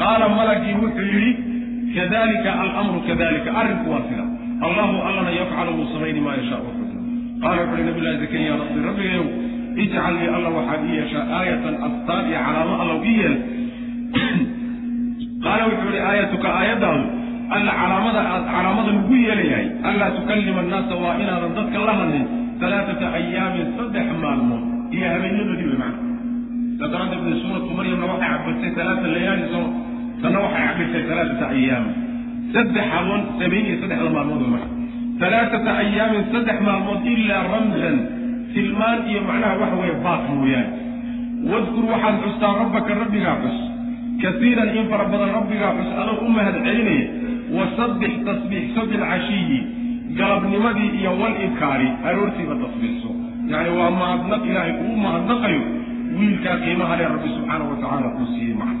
Qaala malagii wuxuu yidhi kadalika alamru kadalika arrinku waa sida. Allahu allana yafcalu wuu samayni maa yashaa wuxuu qaala wuxu uhi nabiy llahi zakariya rabbi rabbigayow ijcal lii alla waxaad ii yeeshaa aayatan astaan iyo calaamo allaw ii yeel qaala wuxuu ihi aayatuka aayaddaadu alla calaamada aad calaamada lagu yeelayahay anlaa tukallima annaasa waa inaadan dadka la hadlin alaaata ayaamin saddex maalmood. Iyo habeenyadoodii wey macna sa daraaddeed bay suuratu maryamna waxay cabirtay talaata layaali soo tanna waxay cabirtay talaatata ayaam saddex haboon sameyn iyo saddexda maalmood marka talaatata ayaamin saddex maalmood ilaa ramzan tilmaan iyo macnaha waxa weeye baaq mooyaane. Wadkur waxaad xustaa rabbaka rabbigaa xus. Kasiiran in fara badan rabbigaa xus adoo u mahad celinaya wasabbix tasbiixso bilcashiyi galabnimadii iyo wal ibkaari aroortiiba tasbiixso yacni waa mahadnaq ilaahay uu mahadnaqayo. Wiilkaa qiimaha leh rabbi subxaanahu wa tacaala uu siiyey macna.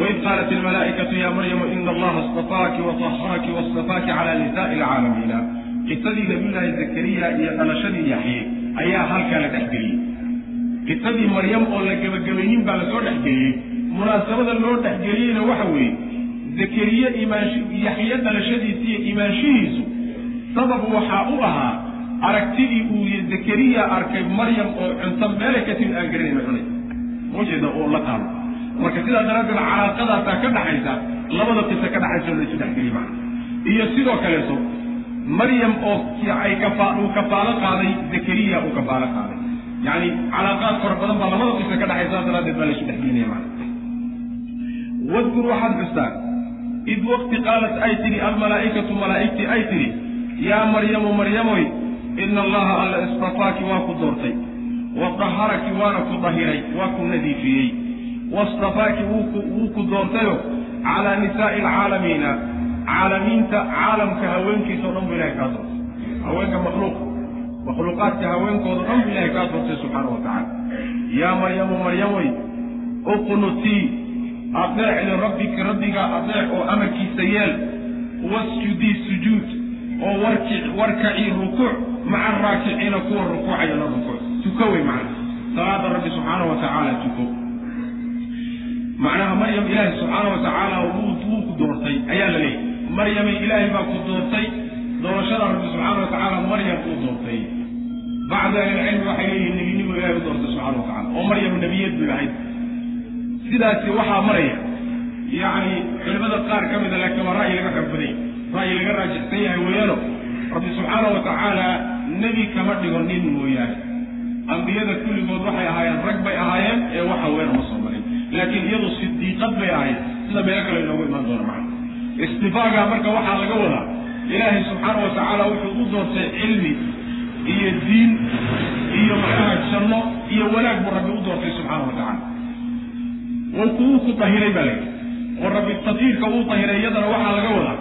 Waid qaalat ilmalaa'ikatu ya maryamu ina allaha istafaaki watahharaki wastafaaki cala nisaai alcaalamiina. Qisadii nabiyullaahi zakariya iyo dhalashadii yaxye ayaa halkaa la dhexgeliyey qisadii maryam oo la gebagabaynin baa la soo dhexgeliyey munaasabada loo dhexgeliyeyna waxa weeye zakariye imaansh yaxye dhalashadiisi imaanshihiisu. Sabab waxaa u ahaa aragtidii uu zakariya arkay maryam oo cunto meelay ka timid aan garanayna cunay. Ujeeda oo la qaado. Marka sidaa daraaddeed calaaqadaasaa ka dhaxaysa labada qiso ka dhaxaysa laysu dhexgeliy macna. Iyo sidoo kaleeto maryam oo ay kafa uu kafaalo qaaday zakariya uu kafaalo qaaday. Yacni calaaqaad fara badan baa labada qiso ka dhaxaysa daraaddeed baa laysu dhexgelinaya macna. Wadkur waxaad xustaa id waqti qaalat ay tidhi almalaa'ikatu malaa'igtii ay tidhi yaa maryamu maryamoy ina allaha alla istafaaki waa ku doortay wa waana ku dahiray waa ku nadiifiyey wastafaaki wuu ku doortayo calaa nisaa'i alcaalamiina caalamiinta caalamka haweenkiisao dhan bu ilahay kaa doortay haweenka makhluuq makhluuqaadka haweenkooda dhan bu ilahay kaa doortay subxaana wa tacaala yaa maryamu maryamoy uqnutii adeec lirabbiki rabbigaa adeec oo amarkiisa yeel. Wasjudii sujuud oo warkacii rukuuc maca araakiciina kuwa rukuucaya la rukuuc. Tuko wey macna salaada rabbi subxaana wa tacaala tuko. Macnaha maryam ilaahay subxaana wa tacaala wuu ku doortay ayaa la leeyahy maryamay ilaahay baa ku doortay doorashada rabbi subxaana wa tacaala maryam uu doortay. Bacdu ahlilcilmi waxay leeyihiin nebinimu ilahay u doortay subxana wa tacala oo maryam nebiyad bay ahayd sidaasi waxaa maraya yacni culimada qaar ka mida laakiin waa ra'yi laga xoog baday ra'yi laga raajixsan yahay weeyaano. Rabbi subxaana wa tacaala nebi kama dhigo nin mooyaane. Ambiyada kulligood waxay ahaayeen rag bay ahaayeen ee waxa weyn uma soo marin. Laakiin iyadu sidiiqad bay ahayd sida meelo kale inoogu imaan doona macna. Istifaagaa marka waxaa laga wadaa ilaahay subxaana wa tacaala wuxuu u doortay cilmi iyo diin iyo macnaha janno iyo wanaag buu rabbi u doortay subxaana wa tacaala wuu kuwuu ku dahiray baa layidhi oo rabbi tadhiirka uu dahiray iyadana waxaa laga wadaa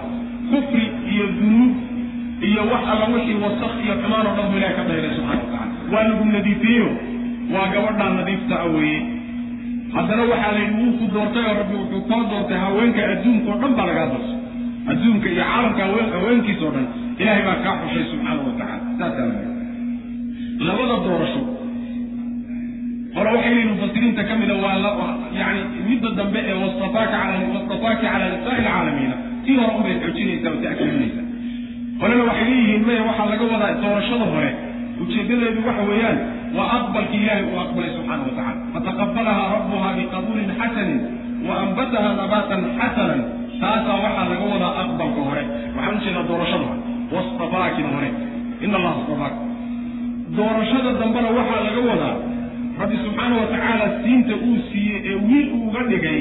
kufri iyo dunuub iyo wax alla wixii wasak iyo xumaan oo dhan buu ilahay ka dahiray subxana wa tacala waa lagu nadiifiyeyo waa gabadhaa nadiifta a weeye. Haddana waxaa la yidhi wuu ku doortay oo rabbi wuxuu koo doortay haweenka adduunka oo dhan baa lagaa doortay. Adduunka iyo caalamka haween haweenkiisa o dhan ilaahay baa kaa xushay subxaana wa tacala saasaa la labada doorasho hore waxay leeyihiin mufasiriinta ka mida waa yani midda dambe ee wastafaaka cala nisaai alcaalamiina tii hore unbay xoojinaysaa oo ta'kiidinaysaa qolena waxay leeyihiin maya waxaa laga wadaa doorashada hore. Ujeedadeedu waxa weeyaan waa aqbalkii ilaahay uu aqbalay subxaana wa tacala fataqabalahaa rabbuha biqabuulin xasanin wa anbataha nabaatan xasanan. Taasaa waxaa laga wadaa aqbalka hore. Waxaan u jeedaa doorashada hore. Wastafaakina hore. Ina allaha istafaaka doorashada dambena waxaa laga wadaa rabbi subxaana wa tacaala siinta uu siiyey ee wiil uuga dhigay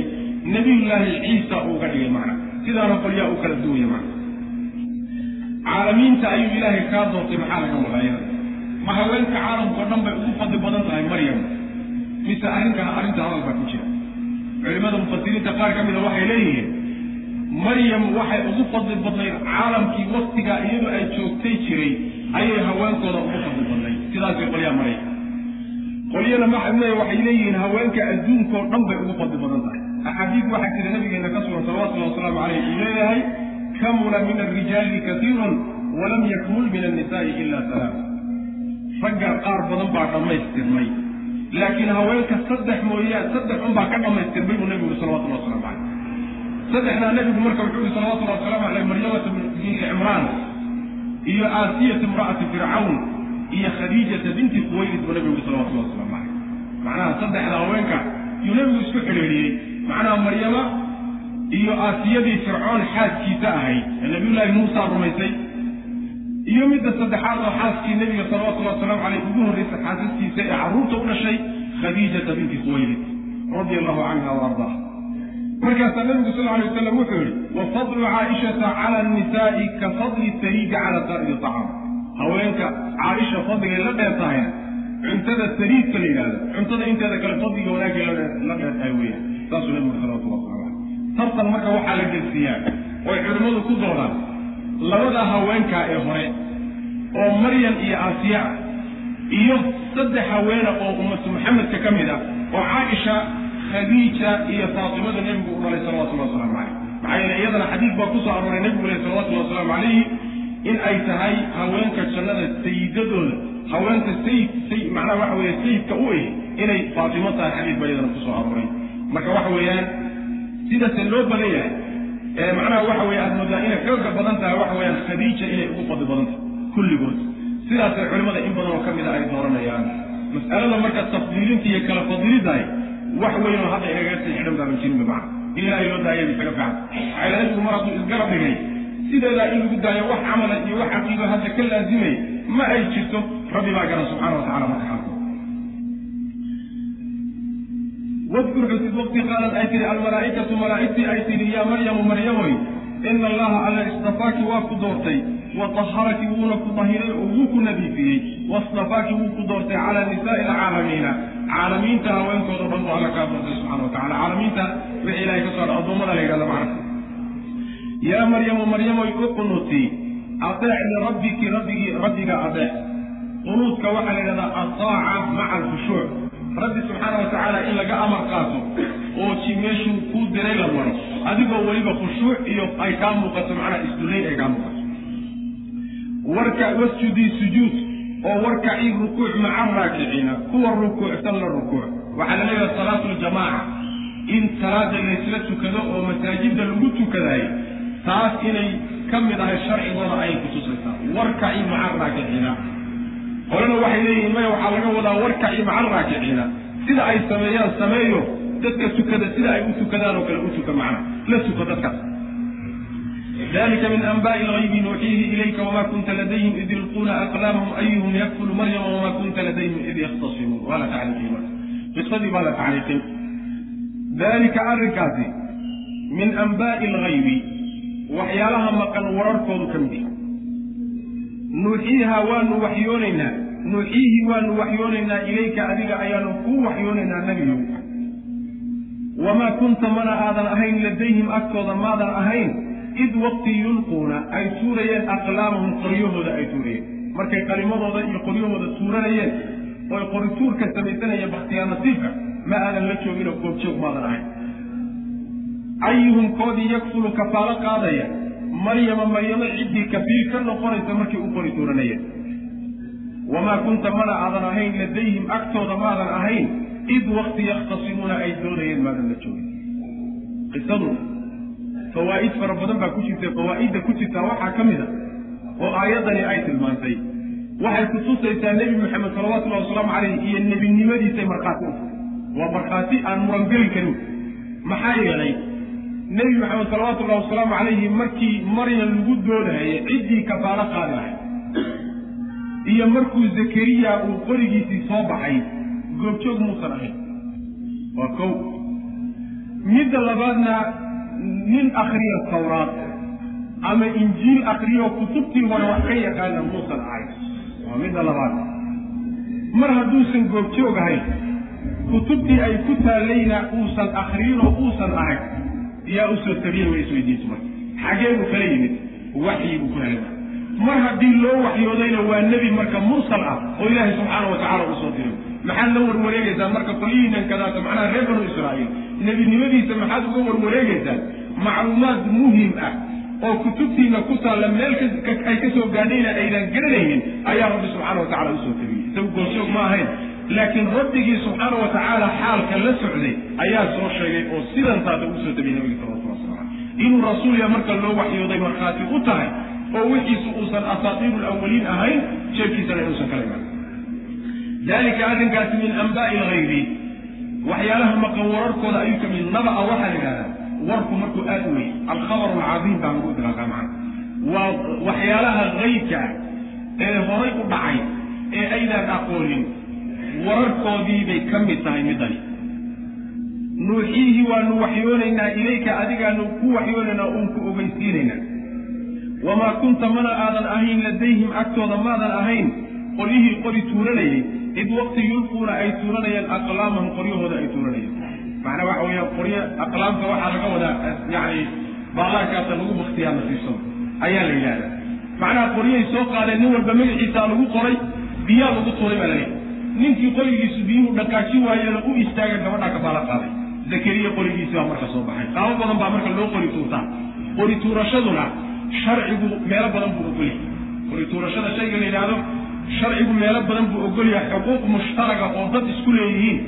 nabiyullaahi ciisa uuga dhigay macna. Sidaana qolyaa u kala duwaya macna. Caalamiinta ayuu ilaahay kaa doortay maxaa laga wadaayada ma haweenka caalamka o dhan bay ugu fadli badan tahay maryam. Mise arrinkan arrinta hadal baa ku jira. Culimada mufasiriinta qaar ka mida waxay leeyihiin maryam waxay ugu fadli badnayd caalamkii waktigaa iyadu ay joogtay jiray ayay haweenkooda ugu fadli badnayd. Sidaasay qolyaa maraya qolyana maxamle waxay leeyihiin haweenka adduunkao dhan bay ugu fadli badan tahay. Axaadiis waxaa jira nabigeena ka sugan salawatullahi wasalaamu caleyh uu leeyahay kamula min alrijaali kasiirun walam yakmul min annisaai ila salaam. Ragga qaar badan baa dhammaystirmay. Laakiin haweenka saddex mooyaan saddex un baa ka dhammaystirmay buu nabigu uri salawatullahi waslamu caleyh saddexdaa nebigu marka wuxuu yihi salawatullahi wasalaamu caleyh maryamata binti cimraan iyo aasiyata imra'ati fircawn iyo khadiijata binti khuwaylid buu nabigu yuri salawatullahi waslamu caleyh macnaha saddexda haweenka yuu nebigu isku xidhiidhiyey. Macnaha maryama iyo aasiyadii fircoon xaaskiisa ahayd ee nabiyullaahi muusa rumaysay. Iyo midda saddexaad oo xaaskii nebiga salawatullahi wasalaamu caleyh ugu horraysa xaasaskiisa ee carruurta u dhashay khadiijata binti khuwaylid radia allahu canha wa ardaha markaasaa nabigu sal alay wasalam wuxuu yihi wa fadlu caaishata cala annisaai ka fadli sariidi cala saa'iri acaam haweenka caaisha fadligay la dheer cuntada sariidka la yidhahdo cuntada inteeda kale fadliga wanaagay la dheer tahay weeyaan. Saasuu nabigu salawatullah waslamu caleyh tartan marka waxaa la gelsiiyaa oy culimmadu ku doodaan labada haweenkaa ee hore oo maryam iyo aasiya iyo saddex haweena oo ummatu maxamedka ka mid ah oo caaisha khadiija iyo faatimada nebigu u dhalay salawatullahi wasalaamu caleyh maxaa yeele iyadana xadiis baa ku soo arooray nebigu leh salawatullahi wasalaamu calayhi in ay tahay haweenka jannada sayidadooda haweenta sayid say macnaha waxa weeye sayidka u ih inay faatimo tahay xadiis baa iyadana ku soo arooray. Marka waxa weeyaan sidase loo badan yahay ee macnaha waxa weye aada moodaa inay xooga badan tahay waxa weeyaan khadiija inay ugu fadli badan tahay kulligood. Sidaasay culimmada in badan oo ka mida ay dooranayaan. Mas'alada marka tafdiilinta iyo kala fadilidahay wax weyn oo hadda inaga sii xidhan baaban jirin bimacna ilaahay loo daayay isaga fiican. Nabigu mar hadduu isgarab dhigay sideedaa in lagu daayo wax camala iyo wax caqiido hadda ka laazimay ma ay jirto rabbi baa garan subxana wa tacala marka xaalko wadkur xusid waqti qaalad ay tihi almalaa'ikatu malaa'igtii ay tihi yaa maryamu maryamoy ina allaha alla istafaaki waa ku doortay wa taharaki wuuna ku dahiray oo wuu ku nadiifiyey wastafaaki wuu ku doortay calaa nisaa'i alcaalamiina. Caalamiinta haweenkooda dhan buu alla kaa doortay subxana wa tacala caalamiinta wixii ilahay ka soo dha addoommada la yidhahda macna yaa maryamu maryamoy uqunuti adeec lirabbiki rabbigii rabbiga adeec qunuudka waxaa la yidhahdaa ataaca maca alkhushuuc rabbi subxaana wa in laga amar qaato oo ji meeshuu kuu diray la maro adigoo weliba khushuuc iyo ay kaa muuqato macnaa isdullayn ay kaa muuqato. Warka wasjudii sujuud oo warkacii rukuuc maca raakiciina kuwa rukuucsan la rukuuc. Waxaa la leeyahay salaatu ljamaaca in salaada laysla tukado oo masaajidda lagu tukadayo taas inay ka mid ahay sharcigooda ayay kutusaysaa warkacii maca raakiciina. Qolana waxay leeyihiin maya waxaa laga wadaa warkacii maca raakiciina. Sida ay sameeyaan sameeyo. Dadka tukada sida ay u tukadaan oo kale u tuka macna. La tuko dadkaas dalika min anba'i lgaybi nuuxiihi ilayka wama kunta ladayhim id yulquuna aqlaamahum ayuhum yakfulu maryama wama kunta ladayhim id yakhtasimuun waa la tacliiqiyey qisadii baa la tacliiqin dalika arrinkaasi min anba'i lgaybi waxyaalaha maqan wararkoodu ka mid yahay. Nuuxiiha waanu waxyoonaynaa. Nuuxiihi waanu waxyoonaynaa. Ilayka adiga ayaanu kuu waxyoonaynaa nebiyow wamaa kunta mana aadan ahayn ladayhim agtooda maadan ahayn id waqti yulquuna. Ay tuurayeen aqlaamahum qoryahooda ay tuurayeen. Markay qalimadooda iyo qoryahooda tuuranayeen oy qorituurka samaysanaya bakhtiyaa nasiibka ma aadan la joogin oo goobjoog maadan ahayn ayuhum koodii yakfulu kafaalo qaadaya maryama maryamo ciddii kafiil ka noqonaysa markay u qori tuuranayeen wamaa kunta mana aadan ahayn ladayhim agtooda maadan ahayn id waqti yakhtasimuuna ay doonayeen maadan la joogin. Qisadu fawaa'id fara badan baa ku jirta fawaa'idda ku jirtaa waxaa ka mid a oo aayaddani ay tilmaantay. Waxay kutusaysaa nebi moxamed salawatullahi wasalaamu caleyh iyo nebinimadiisay markhaati u tahay. Waa markhaati aan murangeli karin. Maxaa yeelay nebi maxamed salawatullahi wasalaamu calayhi markii maryam lagu doonahayay ciddii kafaalo qaadi lahay iyo markuu zakariya uu qorigiisii soo baxay goobjoog muusan ahayn. Waa kow. Midda labaadna nin akriya tawraad ama injiil akriyo kutubtii hore wax ka yaqaana muusan ahayn waa midda labaad. Mar hadduusan goobjoog ahayn kutubtii ay ku taallayna uusan akriyin oo uusan ahayn yaa u soo tabiya way isweydiintu marka. Xagee buu kala yimid waxyi buu ku helay mar haddii loo waxyoodayna waa nebi marka mursal ah oo ilaahay subxaana wa tacala u soo diray. Maxaad la warwareegeysaan marka qolyihiinan kadaata macnaha reer banu israa'iil. Nebinimadiisa maxaad uga warwareegeysaan macluumaad muhiim ah oo kutubtiina ku taalla meel ay ka soo gaadhayna aydan garanaynin ayaa rabbi subxaana wa tacala u soo tabiyey. Isagu gooshoog ma ahayn laakiin rabbigii subxaana wa tacaala xaalka la socday ayaa soo sheegay oo sidan taata ugu soo tabiyey nabiga salawatullah caleyh inuu rasuulya marka loo waxyooday markhaati u tahay oo wixiisu uusan asaatiiru lawaliin ahayn jeerkiisana inuusan kala imaan. Dalika arrinkaasi min anbaai lgaybi waxyaalaha maqan wararkooda ayuu ka mid naba-a waxaa la yidhahdaa warku markuu aada u wey alkhabar alcadiim baa lagu idlaaqaa macana waa waxyaalaha haybka ah ee horay u dhacay ee aydaan aqoonin wararkoodii bay ka mid tahay middani. Nuuxiihi waanu waxyoonaynaa ilayka adigaanu ku waxyoonaynaa uun ku ogeysiinaynaa wamaa kunta mana aadan ahayn ladayhim agtooda maadan ahayn qolyihii qori tuuranayay. Id waqti yulquuna ay tuuranayaan aqlaamahum qoryahooda ay tuuranayaan. Macnaa waxa weeyaan qoryo aqlaamka waxaa laga wadaa yacni baalaarkaasa lagu baktiyaa nasiibsado ayaa la yidhahdaa macnaha qoryahay soo qaadeen nin walba magaciisaa lagu qoray biyaa lagu tuuray baa laleeyahy ninkii qorigiisu biyuhu dhaqaaji waayeena u istaaga gabadhaa kabaala qaaday. Zakariya qorigiisi baa marka soo baxay. Qaabo badan baa marka loo qori tuurtaa. Qori tuurashaduna sharcigu meelo badan buu ogolyahay qori tuurashada shayga la yidhaahdo sharcigu meelo badan buu ogolyahay xuquuq mushtaraga oo dad isku leeyihiin.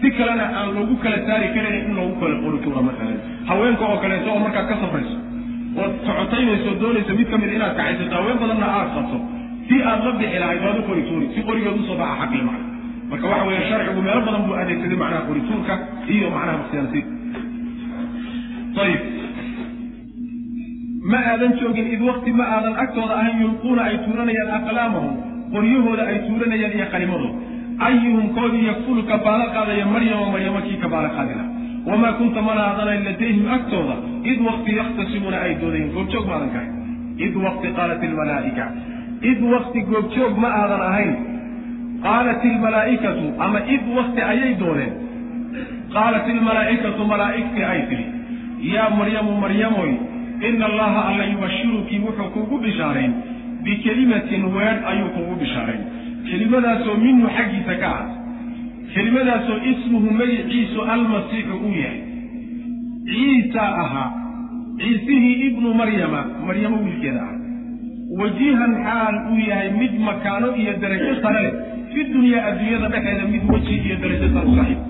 Si kalena aan loogu kala saari karan in loogu kala qori tuura markaa haweenka oo kaleeto oo markaad ka safrayso ood socotaynayso doonayso mid ka mid inaad kacaysato haween badanna aad qabto. Si aad la bixi lahayd waad u qori tuuri. Si qorigeed u soo baxa xaqli macna marka waxa weeye sharcigu meelo badan buu adeegsaday macnaha qorituurka iyo macnaha bakhtiyaansiid ayib ma aadan joogin id wakti ma aadan agtooda ahayn yulquuna ay tuuranayaan aqlaamahum qoryahooda ay tuuranayaan iyo qalimadooda ayuhum koodii yakfulu ka baala qaadaya maryama maryamo kii ka baala qaadila wamaa kunta mana aadanayn ladayhim agtooda id wakti yakhtasimuuna ay doodayin goobjoog maadan kahay id wakti qaalat ilmalaa'ika id wakti goobjoog ma aadan ahayn qaalat ilmalaa'ikatu ama id wakti ayay dooneen qaalat ilmalaa'ikatu malaa'igtii ay tidhi yaa maryamu maryamoy ina allaha alla yubashiruki wuxuu kugu bishaarayn bikelimatin weedh ayuu kugu bishaarayn kelimadaasoo minhu xaggiisa ka ah kelimadaasoo ismuhu magiciisu almasiixu uu yahay ciisa ahaa ciisihii ibnu maryama maryamo wiilkeeda ah wajihan xaal uu yahay mid makaano iyo darajo sare leh fi dunyaa adduunyada dhexeeda mid weji iyo darajo sare u saaxiib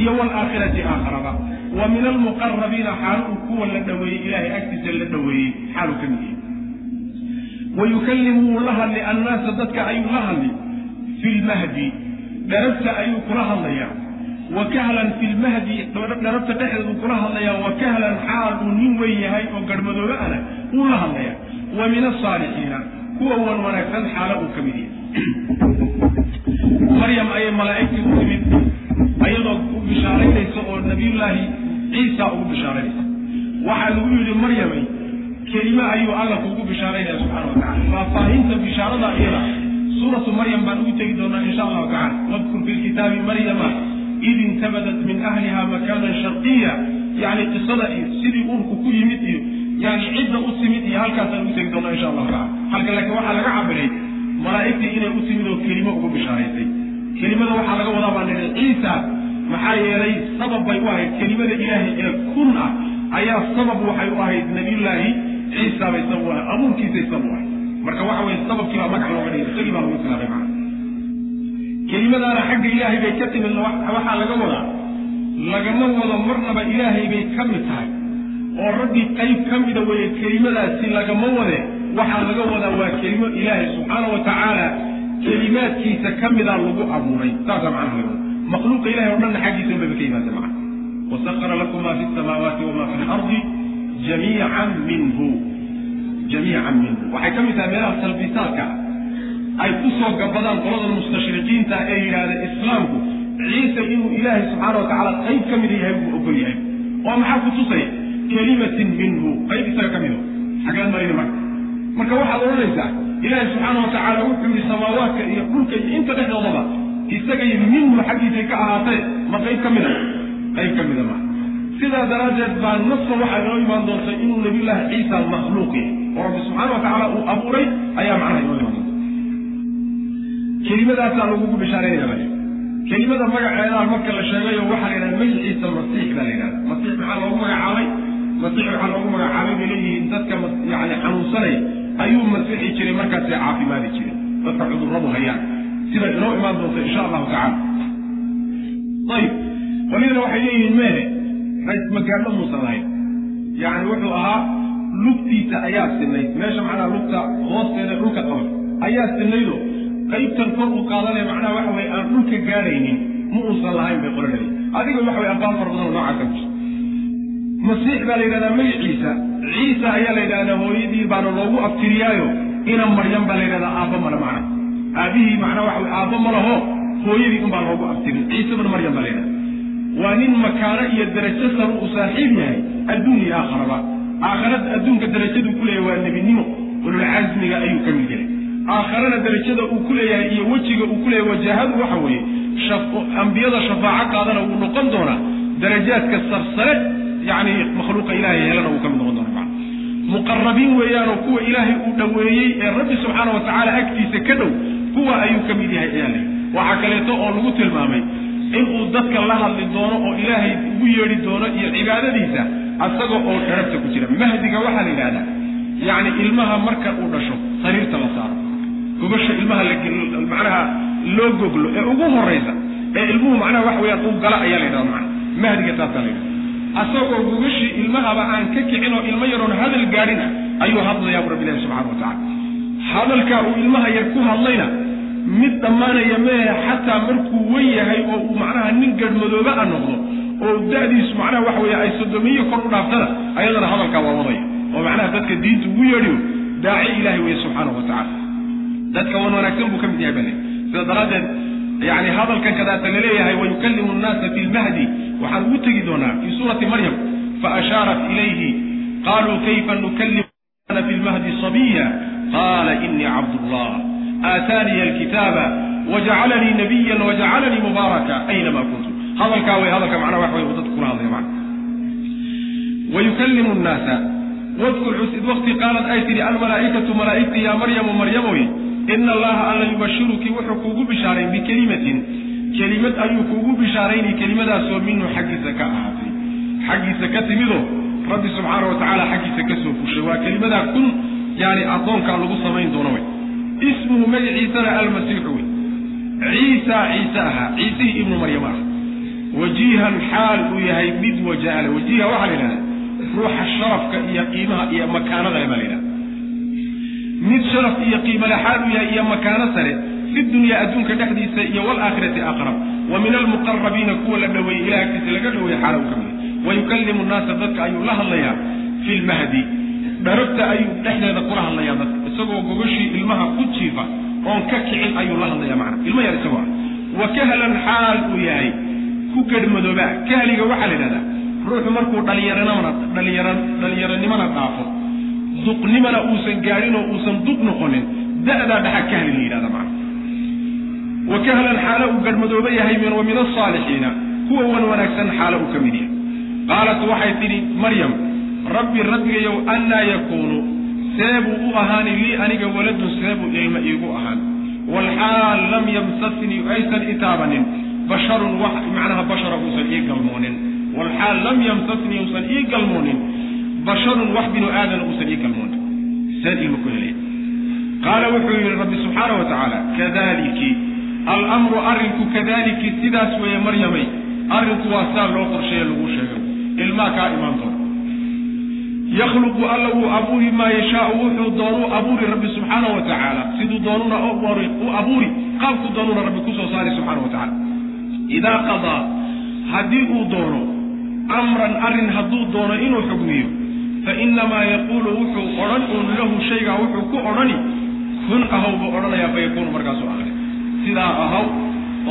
iyo waalaakhirati aakharaba wa min almuqarabiina xaal uu kuwa la dhoweeyey ilaahay agtiisa la dhoweeyey xaaluu ka mid yahay wa yukallimu wuu la hadli annaasa dadka ayuu la hadli fi lmahdi dharabta ayuu kula hadlayaa wa kahlan fi lmahdi dharabta dhexdeeduu kula hadlayaa wa kahlan xaal uu nin weyn yahay oo garhmadoobe ana wuu la hadlayaa wa min asaalixiina kuwa wan wanaagsan xaalo uu ka mid yahay maryam ayay malaa'igtii u timid ayadoo u bishaaraynaysa oo nabiyullaahi ciisa ugu bishaaraynaysa waxaa lagu yidhi maryamay kelime ayuu alla kugu bishaaraynaya subxana wa tacala faahfaahinta bishaarada iyada suuratu maryam baan ugu tegi doonaa insha allahu tacala wadkur fi lkitaabi maryama id intabadat min ahliha makanan sharqiya yani qisada iyo sidii urku ku yimid iyo yani cidda u timid iyo halkaasaan ugu tegi doonaa insha allahu tacala halka laakiin waxaa laga cabiray malaa'igtii inay u timid oo kelimo ugu bishaaraysay kelimada waxaa laga wadaa baa nidhi ciisa maxaa yeelay sabab bay u ahayd. Kelimada ilaahay ee kun ah ayaa sabab waxay u ahayd nabiyullaahi ciisa bay sabab u ahayd abuurkiisay sabab u ahayd. Marka waxa weye sababkii baa magac looga dhigay isagii baa lagu islaamay macana kelimadaana xagga ilaahay bay ka timid waxaa laga wadaa lagama wado marnaba ilaahay bay ka mid tahay oo raggii qayb ka mida weeye kelimadaasi lagama wade waxaa laga wadaa waa kelimo ilaahay subxaana wa kelimaadkiisa ka midaa lagu abuuray. Saasaa macnaha makhluuqa ilahay o dhanna xaggiisa unbayba ka yimaada macana wasakara lakum fi samaawaati wama fi lardi jamiican minhu. Jamiican minhu. Waxay ka mid tahay meelaha talbisaadka ay ku soo gabadaan qoladan mustashriqiinta ee yidhaahda islaamku. Ciise inuu ilaahay subxaana wa qayb ka mida yahay buu ogol yahay. Oo maxaa ku tusaya? Kelimatin minhu. Qayb isaga ka mido xaggaan marayna marka marka waxaad odhanaysaa ilaahay subxaana wa tacaala wuxuu yihi samaawaadka iyo dhulka iyo inta dhexdoodaba isagay minhu xaggiisay ka ahaatee ma qayb ka mida qayb ka mida maa sidaa daraaddeed baa naska waxaa inoo imaan doonta inuu nabiyullaahi ciisa makhluuq yahay oo rabbi subxaana wa tacaala uu abuuray ayaa macnaha inoo imaan doonta kelimadaasaa lagugu bishaaraynaya kelimada magaceedaa marka la sheegayo waxaa la yidhahda magaciisa masiix baa la yidhahda masiix maxaa loogu magacaabay masiix waxaa loogu magacaabay bay leeyihiin dadka yani xanuunsanaya ayuu masixi jiray markaasay caafimaadi jiray dadka cudurradu hayaan. Sida inoo imaan doonta insha allahu tacala ayib. Qolyadana waxay leeyihiin rays magaadho muusan lahayn yani wuxuu ahaa lugtiisa ayaa sinayd meesha macnaha lugta hoosteeda dhulka qaba ayaa sinaydo. Qaybtan kor uu qaadanaya macnaha waxa weye aan dhulka gaadhaynin ma uusan lahayn bay qoranaya adiga waxa weye aqaal fara badan oo noocaas ka jirta masiix baa la yidhahdaa magaciisa ciisa ayaa la yidhahdaa hooyadii baana loogu abtiriyaayo. Ina maryam baa la yidhahdaa aabba male macna aabihii macnaa waxa weye aabba ma laho hooyadii unbaa loogu abtirin. Ciise bnu baa la yidhahda waa nin makaano iyo darajo sar uu saaxiib yahay adduun iyo aakharaba aakharada adduunka darajaduu ku leeyahay waa nebinimo. Ululcasmiga ayuu ka mid yahay. Aakharana darajada uu ku leeyahay iyo wejiga uu ku leeyahay wajaahadu waxa weeye ambiyada shafaaco qaadana wuu noqon doonaa darajaadka sarsare yani makhluuqa ilahay helana uu ka mid noqon doona maa muqarabiin weeyaanoo kuwa ilaahay uu dhoweeyey ee rabbi subxaana wa tacaala agtiisa ka dhow kuwa ayuu ka mid yahay ayaa lay waxaa kaleeto oo lagu tilmaamay inuu dadka la hadli doono oo ilaahay ugu yeedhi doono iyo cibaadadiisa asaga oo dharabta ku jira. Mahdiga waxaa la yidhahdaa yacni ilmaha marka uu dhasho sariirta la saaro. Gogosha ilmaha macnaha loo goglo ee ugu horaysa ee ilmuhu macnaha waxa weyaan uu gala ayaa la yidhahda macana mahdiga taasaa la yidhahda asagoo gogashii ilmahaba aan ka kicin oo ilmo yaroon hadal gaadhin ah ayuu hadlayaa bu rabbi ilahi subxana wa tacala hadalkaa uu ilmaha yar ku hadlayna mid dhammaanaya mehe xataa markuu wen yahay oo uu macnaha nin garhmadooba a noqdo oo da'diisu macnaha waxa weeye ay sodomiyo kor u dhaaftana ayadana hadalkaa waa wadaya. Oo macnaha dadka diinta ugu yeedhiyo daaci ilahi weye subxaana wa tacala dadka wan wanaagsan buu ka mid yahay bale. Sida daraaddeed yani hadalkan kadaata la leeyahay wayukallimu nnaasa fi lmahdi waxaan ugu tegi doonaa fii suurati maryam faashaarat ilayhi qaluu kayfa nukallimu fi lmahdi sabiya qala inii cabdullah aataaniya alkitaaba wajacalanii nabiyan wajacalanii mubaaraka aynama kuntu. Hadalkaa way hadalka macnaha wax uu dadku kula hadlaya macna wayukallimu nnaasa wadkur xusid wakti qaalad ay tidhi almalaa'ikatu malaa'igti yaa maryamu maryamoy ina allaha alla yubashiruki wuxuu kuugu bishaarayn bikelimatin kelimad ayuu kuugu bishaaraynay kelimadaasoo minhu xaggiisa ka ahaatay. Xaggiisa ka timidoo rabbi subxaana wa xaggiisa ka soo fushay. Waa kelimadaa kun yani addoonkaa lagu samayn doono wey ismuhu magaciisana almasiixu wey ciisa ciise ahaa ciisihii ibnu maryam ah. Wajiihan xaal uu yahay mid wajaale wajiiha waxaa la yidhahda ruuxa sharafka iyo qiimaha iyo makaanada baa la yidhahda mid sharaf iyo qiimale xaal uu yahay iyo makaano sare fi dunya adduunka dhexdiisa iyo waalaakhirati aqrab. Wa min almuqarabiina kuwa la dhoweeyey ilah agtiisa laga dhoweeye xaala ka mid wayukallimu nnaasa dadka ayuu la hadlayaa fi lmahdi dharabta ayuu dhexdeeda kula hadlayaa dadka isagoo gogashii ilmaha ku jiifa oon ka kicin ayuu la hadlayaa macna ilmo yar isagoo ah. Wa kahlan xaal uu yahay ku garhmadooba kahliga waxaa la yidhahdaa ruuxu markuu dhalinyaranimana dhaafo duqnimana uusan gaadhin oo uusan duq noqonin da'daa dhaxa kahli la yidhahda macna. Wa kahlan xaalo uu garhmadooba yahay wa min asaalixiina kuwa wan wanaagsan xaalo uu ka mid yahay. Qaalat waxay tidhi maryam rabbi rabbigayow annaa yakuunu seebuu u ahaani lii aniga waladun seebuu ilma iigu ahaan. Walxaal lam yamsasnii aysan itaabanin basharun wax macnaha bashara uusan ii galmoonin. Walxaal lam yamsasnii uusan ii galmoonin basharun wax binu aadan uusan ii galmoonin seen ilma ku helaya qaala wuxuu yidhi rabbi subxaana wa tacaala kadaliki alamru arrinku kadaliki sidaas weeye maryamay arrinku waa saa loo qorsheeye lagu sheegay ilmaa kaa imaan doona yakhluqu alla wuu abuuri maa yashaau wuxuu doonuu abuuri rabbi subxaana wa tacaala. Siduu doonuna u abuuri qaabku doonuna rabbi ku soo saari subxana wa tacala idaa qadaa haddii uu doono amran arrin hadduu doono inuu xugmiyo fa inamaa yaquulu wuxuu odhan uun lahu shaygaa wuxuu ku odhani kun ahaw buu odhanayaa fa yakuunu markaasuu ahri sidaa ahaw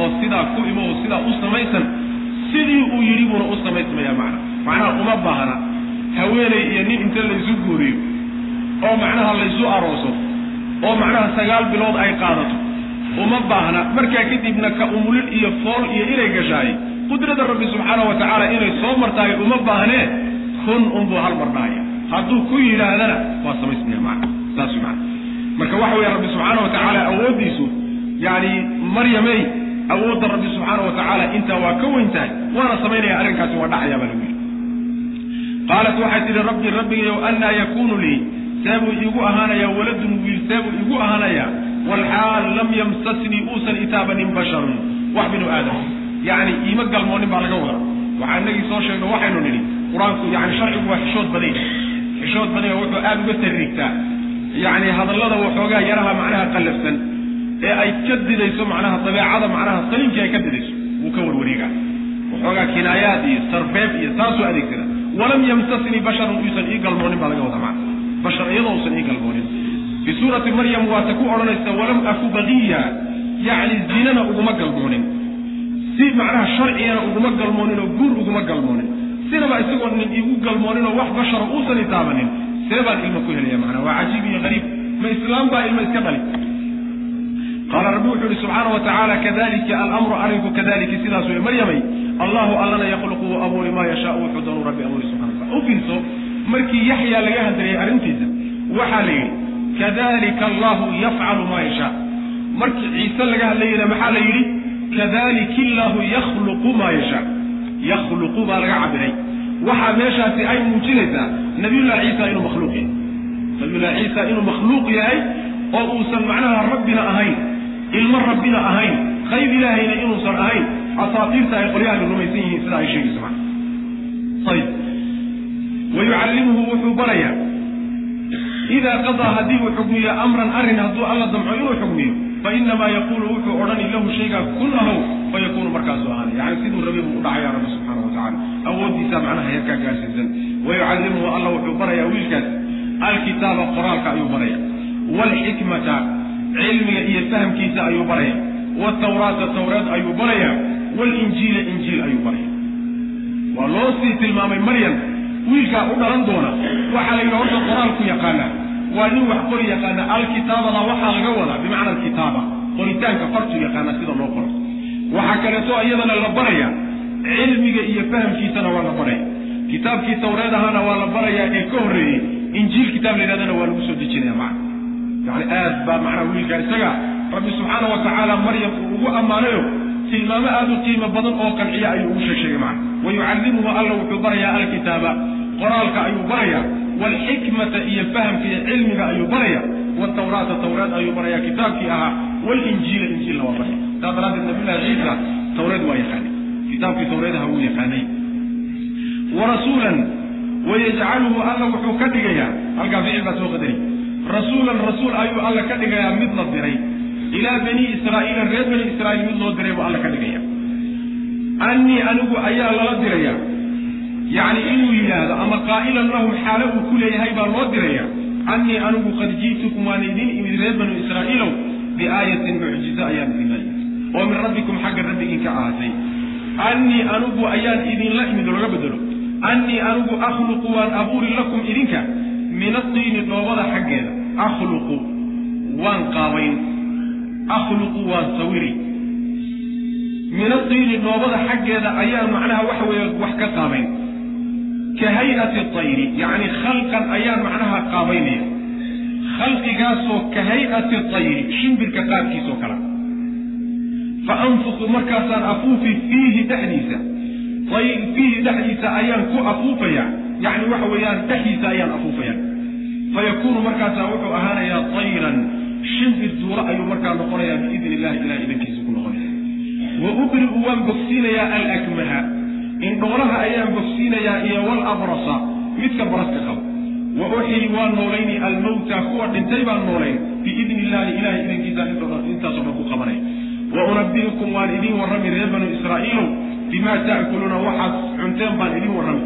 oo sidaa ku imo oo sidaa u samaysan sidii uu yidhi buuna u samaysmayaa macna macnaha uma baahna haweeney iyo nin inta laysu guuriyo oo macnaha laysu arooso oo macnaha sagaal bilood ay qaadato uma baahna markaa kadibna ka umulin iyo fool iyo inay gashaay qudrada rabbi subxaana wa tacaala inay soo martaay uma baahnee kun unbuu hal mar dhahaya hadduu ku yidhaahdana waa samaysmaya macna saas macna marka waxa weeye rabbi subxaana wa tacaala awooddiisu yacni maryamey awoodda rabbi subxaana wa tacaala intaa waa ka weyn tahay waana samaynaya arrinkaasi waa dhacayaa baa lagu yidhi. Qaalat waxay tidhi rabbi rabbigayow annaa yakuunu lii. Seebuu iigu ahaanayaa waladun wiil seebuu iigu ahaanayaa walxaal lam yamsasnii uusan itaabanin basharun. Wax binu aadam. Yacni iima galmoonin baa laga wada waxaa inagii soo sheegno waxaynu nidhi qur'aanku yani sharcigu waa xishood baday xishood baday oo wuxuu aada uga tarriigtaa yacni hadallada waxoogaa yaraha macnaha qallafsan ee ay ka didayso macnaha dabeecada macnaha saliimkii ay ka didayso wuu ka warwareegaa waxoogaa kinaayaad iyo sarbeeb iyo saasuu adeegsada walam yamsasnii basharun uusan ii galmoonin baa laga wada macna. Bashar iyadoo usan ii galmoonin. Fii suurati maryam waata ku odhanaysa walam aku baqiya yacni zinana uguma galmoonin. Si macnaha sharcigana uguma galmoonin oo guur uguma galmoonin sinaba isagoo nin igu galmoonin oo wax bashara uusan itaabanin see baan ilma ku helaya macnaha waa cajiib iyo qariib ma islaam baa ilma iska dhali qaala rabbi wuxuu ihi subxaana wa tacaala kadalika alamru arinku kadalika sidaas wey maryamay. Allahu allana yakhluqu u abuuri maa yashaau wuxuu doonu rabbi abuuri subxana wataala u fiirso markii yaxyaa laga hadlayay arrintiisa waxaa la yidhi kadalika allahu yafcalu maa yashaa. Markii ciise laga hadlayeyna maxaa la yidhi kadalika yakhluqu maa yashaa yakhluqu baa laga cabiray waxaa meeshaasi ay muujinaysaa nabiyullahi ciisa inuu makhluuq yahay. Nabiyullahi ciisa inuu makhluuq yahay oo uusan macnaha rabbina ahayn ilmo rabbina ahayn qayb ilaahayna inuusan ahayn. Asaatiirta ay qolyahani rumaysan yihiin sida ay sheegayso maa ayib. Wayucallimuhu wuxuu barayaa idaa qadaa haddii uu xugmiyo amran arrin hadduu alla damco inuu xugmiyo fa inamaa yaquulu wuxuu odhani lahu shaygaa kun ahow fa yakuunu markaasuu ahaanay yani siduu rabay buu u dhacaya rabbi subxaana wa tacala awooddiisaa macnaha heerkaa gaarsiisan wayucallimuhu alla wuxuu barayaa wiilkaas. Alkitaaba qoraalka ayuu baraya waalxikmata cilmiga iyo fahamkiisa ayuu baraya watawraata tawreed ayuu baraya waalinjiila injiil ayuu baraya waa loo sii tilmaamay maryam. Wiilkaa u dhalan doona. Waxaa la yidhi horta qoraalku yaqaana waa nin wax qori yaqaana alkitaabada waxaa laga wadaa bimacna alkitaaba qoritaanka fartu yaqaana sida loo qoro. Waxaa kaleeto iyadana la baraya cilmiga iyo fahamkiisana waa la baraya kitaabkii tawreed ahaana waa la barayaa ee ka horreeyey injiil kitaab la yidhahdana waa lagu soo dejinaya macna. Yani aad baa macnaha wiilkaa isaga rabbi subxaana wa tacaala maryam uu ugu ammaanayo tilmaamo aada u qiimo badan oo qanciya ayuu ugu sheeg macna. Wayucallimuhu alla wuxuu barayaa alkitaaba qoraalka ayuu baraya waalxikmata iyo fahamka iyo cilmiga ayuu baraya watawraata tawreed ayuu baraya kitaabkii ahaa walinjiila injiilna waa baraya saas daraaddeed nabiyullahi ciisa tawreed waa yaqaanay kitaabkii tawreedaha wuu yaqaanay warasuulan wayajcaluhu alla wuxuu ka dhigayaa halkaa ficil baa soo qadari rasuulan rasuul ayuu alla ka dhigayaa mid la diray ilaa bani israa'iila reer bani israa'iil mid loo diray buu alla ka dhigaya annii anigu ayaa lala diraya yacni inuu yidhaahdo ama qaa'ilan lahum xaalo uu ku leeyahay baa loo diraya annii anigu qad ji'tukum waan idin imid reer banu israa'iilow biaayatin mucjizo ayaan idinla imid. Oo min rabbikum xagga rabbigin ka ahaatay. Annii anigu ayaan idinla imid oo laga bedelo annii anigu akhluqu waan abuuri lakum idinka min adiini dhoobada xaggeeda. Akhluqu waan qaabayn. Akhluqu waan sawiri. Min adiini dhoobada xaggeeda ayaan macnaha waxa weeye wax ka qaabayn ka hay'ati tayri yacni khalqan ayaan macnaha qaabaynaya khalqigaasoo ka hay'ati tayri shimbirka qaabkiisoo kale. Fa anfuqu markaasaan afuufi fiihi dhexdiisa fiihi dhexdiisa ayaan ku afuufaya yacni waxa weeyaan dhexdiisa ayaan afuufaya fa yakuunu markaasaa wuxuu ahaanayaa tayran shimbir duuro ayuu markaa noqonayaa biidni illahi ilahay idankiisa ku noqonaya wa ubri'u waan bogsiinayaa alakmaha indhoolaha ayaan bogsiinayaa iyo walabrasa midka baraska qaba wa uxyi waan noolayni almawta kuwa dhintay baan noolayn. Biidni illahi ilahay idankiisa intaasoo dhan ku qabanaya wa unabi'ukum waan idiin warrami reer banu israa'iilow bimaa ta'kuluuna waxaad cunteen baan idiin warrami.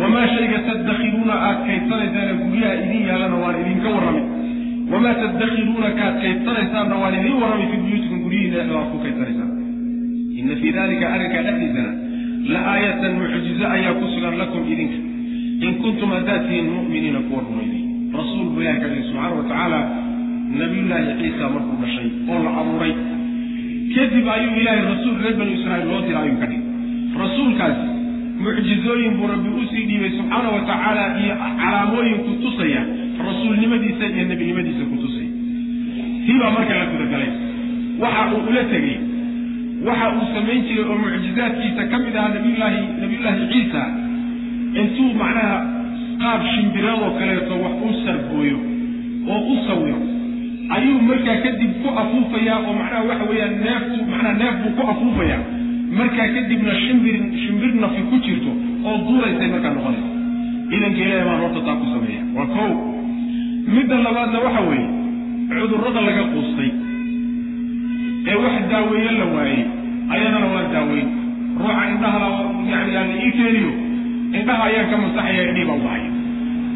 Wamaa shayga tadakhiluuna aad kaydsanaysaana guryaha idiin yaallana waan idinka warrami. Wamaa tadakhiluuna kaad kaydsanaysaanna waan idiin warrami fii buyuutikum guryihiina dhexdooda aad ku kaydsanaysaa. Ina fii dalika arrinkaa dhexdiisana la aayatan mucjizo ayaa ku sugan lakum idinka. In kuntum haddaad tihiin mu'miniina kuwa rumaynay rasuul buu ilahi ka dhigay subxaana wa tacaala nabiyullaahi ciisa markuu dhashay oo la abuuray. Kadib ayuu ilaahay rasuul reer banu israa'iil loo dira ayuu ka dhigay. Rasuulkaasi mucjizooyin buu rabbi u sii dhiibay subxaana wa tacaala iyo calaamooyin ku tusaya rasuulnimadiisa iyo nebinimadiisa ku tusaya. Tii marka la gudagalay waxa uu ula tegey waxa uu samayn jiray oo mucjizaadkiisa ka mid ahaa nabiyullaahi nabiyullaahi ciisa. Intuu macnaha qaab shimbireedoo kaleeto wax u sargooyo oo u sawiro ayuu markaa kadib ku afuufayaa oo macnaha waxa weeyaan neeftu macnaha neef buu ku afuufayaa markaa kadibna shimbir shimbir nafi ku jirto oo duuraysay markaa noqonaysa. Idanka ilaahay baan horta taa ku sameeya. Waa kow. Midda labaadna waxa weeye cudurrada laga quustay ee wax daaweeye la waayey ayadana waa daaweyn ruuxa indhahala yani aan ii keeniyo indhaha ayaan ka masaxaya indhii baa wahaya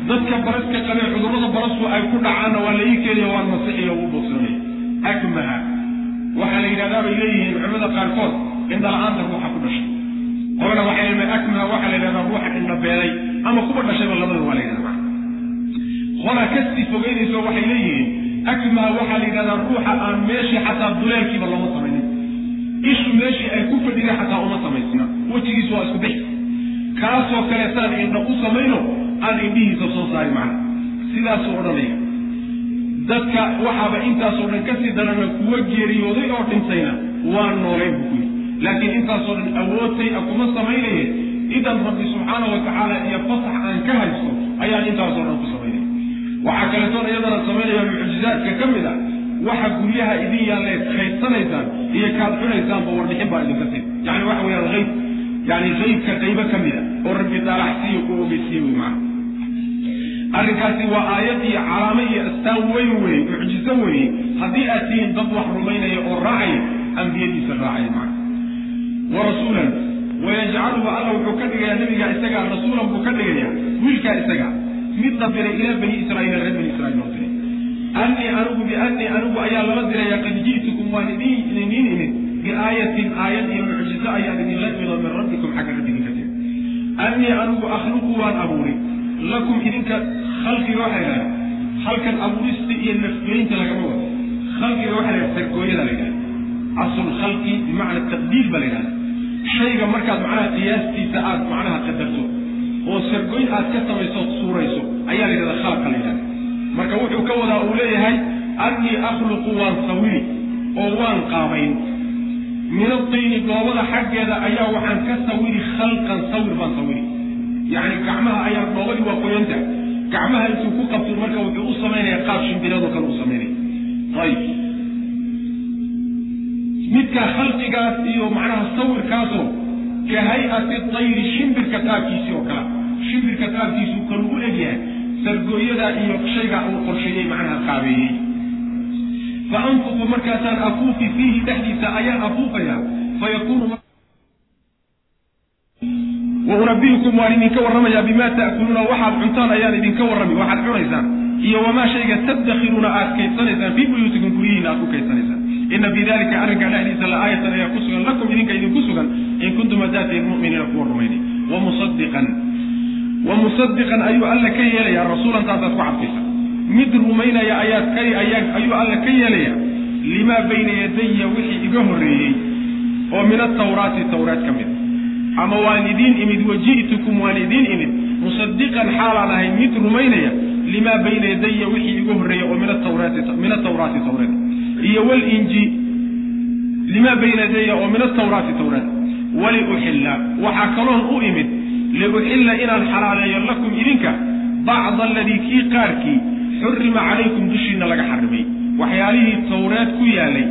dadka baraska qabee cudurrada barasku ay ku dhacaanna waa la ii keenaya waan masixiya ugu bogsanaya akmaha waxaa la yidhahdaa leeyihiin culimada qaarkood indhala-aanta ruuxa ku dhashay. Qolana waxay leedahay akmaha waxaa la yidhahdaa ruuxa indhabeelay ama kuba dhashayba labada waa la yidhahda qola ka sii fogeynayso waxay leeyihiin akmaha waxaa la yidhahdaa ruuxa aan meeshii xataa duleelkiiba looma samaynin ishu meeshii ay ku fadhiday xataa uma samaysna wejigiisu waa isku bixi. Kaasoo kaleetaan indha u samayno aan indhihiisa soo saari macna. Sidaasuu odhanaya dadka waxaaba intaasoo dhan ka sii darana kuwa geeriyooday oo dhintayna waa noolayn buu ku yidhi. Laakiin intaasoo dhan awoodtay a kuma samaynaye idan rabbi subxaana wa tacaala iyo fasax aan ka haysto ayaan intaasoo dhan ku samaynaya waxaa kaletoon iyadana samaynaya mucjizaadka ka mid ah waxa guryaha idin yaalle kaydsanaysaan iyo kaad cunaysaanba warbixin baa idinka siin. Yani waxa weyaan ayb yani qaybka qaybo ka mid a oo rabbi daalaxsiiyo ku ogeysiiye wy maana arrinkaasi waa aayad iyo calaamo iyo astaan weyn weye mucjizo weeye haddii aad tihiin dad wax rumaynaya oo raacaya ambiyadiisa raacaya macna wa rasuulan wayajcaluhu alla wuxuu ka dhigayaa nabiga isagaa rasuulan buu ka dhigayaa wiilkaa isaga mid la diray ilaa bani israaiil reer bani israiil loo diray annii anigu biannii anigu ayaa lala diraya qad ji'tukum waan idin idiniin imid biaayatin aayad iyo mucjizo ayaan idinla imido min rabbikum xagga rabbigin ka timi. Annii anigu akhluqu waan abuuray lakum idinka khalqiga waxay dhaha halkan abuurista iyo nafgeynta lagama wado. Khalqiga waxaa la yhaha sargooyada la yidhaha asl khalqi bimacna taqdiir ba la yidhahda shayga markaad macnaha qiyaastiisa aad macnaha qadarto oo sargoyn aad ka samayso suurayso ayaa la yidhahda khalqa la yidhahda marka wuxuu ka wadaa uu leeyahay annii akhluqu waan sawiri oo waan qaabayn min atayni dhoobada xaggeeda ayaa waxaan ka sawiri khalqan sawir baan sawiri. Yacni gacmaha ayaa dhoobadii waa qoyanta. Gacmaha intuu ku qabto marka wuxuu u samaynaya qaab shimbireedoo kale u samaynaya ayib. Midka khalqigaas iyo macnaha sawirkaasoo ka hay'ati tayri shimbirka qaabkiisii oo kale. Shimbirka qaabkiisuu kan ugu egyahay sargooyada iyo shayga uu qorsheeyey macnaha qaabeeyey. Fa anfuqu markaasaan afuufi fiihi dhexdiisa ayaan afuufaya fa yakuunu wa unabiukum waan idinka warramayaa bima ta'kuluuna waxaad cuntaan ayaan idinka warrami waxaad cunaysaan. Iyo wamaa shayga taddakiruuna aad kaydsanaysaan fii buyuutikum guryihiina aad ku kaydsanaysaan ina fii dalika arrinka dhexdiisa la aayatan ayaa ku sugan lakum idinka idinku sugan in kuntum hadaatiin mu'miniina kuwa rumaynay. Wa musadiqan wa musadiqan ayuu alla ka yeelaya rasuulan taasaad ku cadfaysa mid rumaynaya ayaad ayuu alla ka yeelaya limaa bayna yadaya wixii iga horreeyey. Oo min atawraati tawraat ka mid. Ama waan idiin imid waji'tukum waan idiin imid. Musadiqan xaalaan ahay mid rumaynaya. Limaa bayna yadaya wixii iga horreeya oo min atawraati min atawraati tawreed iyo walinjiil limaa bayna yadaya oo min atawraati tawreed waliuxilla waxaa kaloon u imid liuxilla inaan xalaaleeyo lakum idinka bacda aladii kii qaarkii xurima calaykum dushiina laga xarimay waxyaalihii tawreed ku yaalay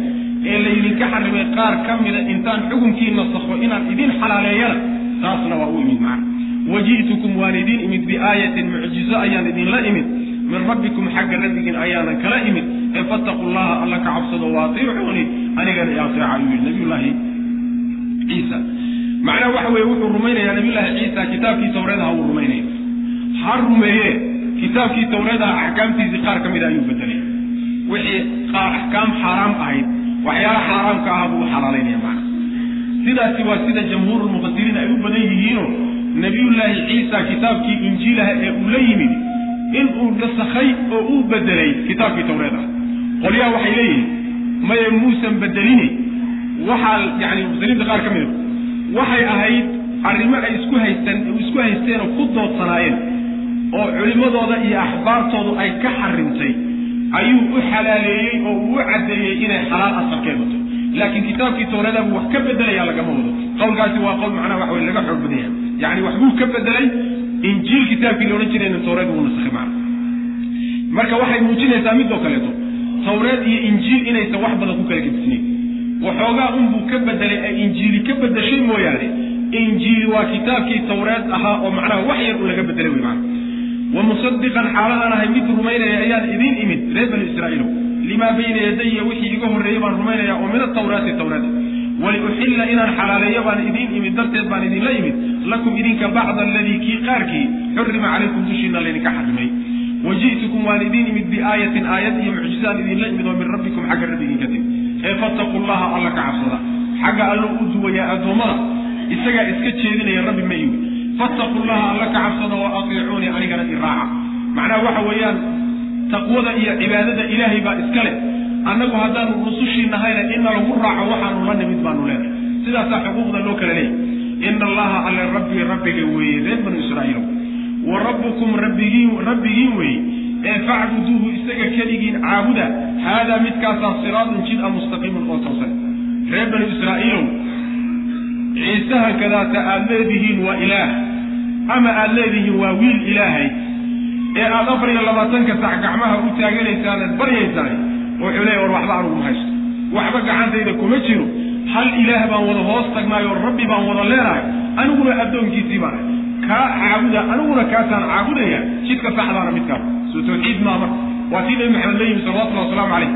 ee laydinka xarimay qaar ka mida intaan xukunkii nasakho inaan idin xalaaleeyana taasna waa u imid macna. Waji'tukum waan idin imid biaayatin mucjizo ayaan idinla imid. Min rabbikum xagga rabbigiin ayaanan kala imid. Ee fattaqu llaha alla ka cabsado waatiicuuni anigana i ateeca ayuu yidhi nabiyullaahi ciisa macnaha waxa weeye wuxuu rumaynayaa nabiyullaahi ciisa kitaabkii tawreedaha wuu rumaynaya ha rumeeye kitaabkii tawreedaha axkaamtiisii qaar ka mida ayuu bedelay wixii axkaam xaaraam ahayd waxyaala xaaraamka aha buu u xalaalaynaya macna sidaasi waa sida jamhuurulmufasiriin ay u badan yihiinoo nabiyullaahi ciisa kitaabkii injiilaha ee uu la yimid inuu nasakhay oo uu bedelay kitaabkii tawreed ah qolyaha waxay leeyihiin maye muusan bedelini waxaa yani mufasiriinta qaar ka mida waxay ahayd arrimo ay isku haysteen isku haysteenoo ku doodsanaayeen oo culimmadooda iyo axbaartoodu ay ka xarimtay. Ayuu u xalaaleeyey oo uu u caddeeyey inay xalaal asalkeedu tahy laakiin kitaabkii tawreeda buu wax ka bedelayaa lagama wado. Qowlkaasi waa qowl macnaha wax wey laga xoog badan yani waxbuu ka bedelay injiil kitaabkii la odhan jirayna tawreed wuu nasakhay macna marka waxay muujinaysaa midoo kaleeto tawreed iyo injiil inaysan wax badan ku kala gedisnayn waxoogaa unbuu ka bedelay ay injiili ka bedeshay mooyaane. Injiili waa kitaabkii tawreed ahaa oo macnaha wax yar uu laga bedelay wey macna wa musadiqan xaaladaan ahay mid rumaynaya ayaan idiin imid reer bani israa'iilow limaa bayna yadaya wixii iga horreeyey baan rumaynaya oo min atawraati tawreed waliuxilla inaan xalaaleeyo baan idiin imid darteed baan idinla imid. Lakum idinka bacda aladii kii qaarkii xurima calaykum dushiina laydinka xarimay waji'tukum waan idiin imid biaayatin aayad iyo mucjizaan idinla imid oo min rabbikum xagga rabbigiin ka ee fattaqu llaha alla ka cabsada. Xagga allo u duwayaa addoommada isagaa iska jeedinaya rabbi ma iwi fattaqu llaha alla ka cabsada wa atiicuunii anigana iraaca macnaha waxa weeyaan taqwada iyo cibaadada ilaahay baa iska leh. Annagu haddaanu rusushii nahayna ina lagu raaco waxaanu la nimid baanu leenahay sidaasaa xuquuqda loo kala leeyay ina allaha alle rabbii rabbiga weeye reer banu israa'iilow wa rabbukum rabbigiin rabbigiin weeye ee facbuduuhu isaga keligiin caabuda haadaa midkaasaa siraadun jid a mustaqiimun oo toosan. Reer banu israa'iilow ciisaha kadaata aada leedihiin waa ilaah ama aada leedihiin waa wiil ilaahay ee aada afar iyo labaatanka sac gacmaha u taaganaysaan baryaysaay wuxuu leeya war waxba anugu ma haysto. Waxba gacantayda kuma jiro. Hal ilaah baan wada hoos tagnaay oo rabbi baan wada leenahay aniguna addoonkiisii baan kaa caabuda aniguna kaasaan caabudaya jidka saxdaana midkaas. Soo tawxiid maa marka waa nabi maxamed la yimi salawatullahi wasalaamu calayh.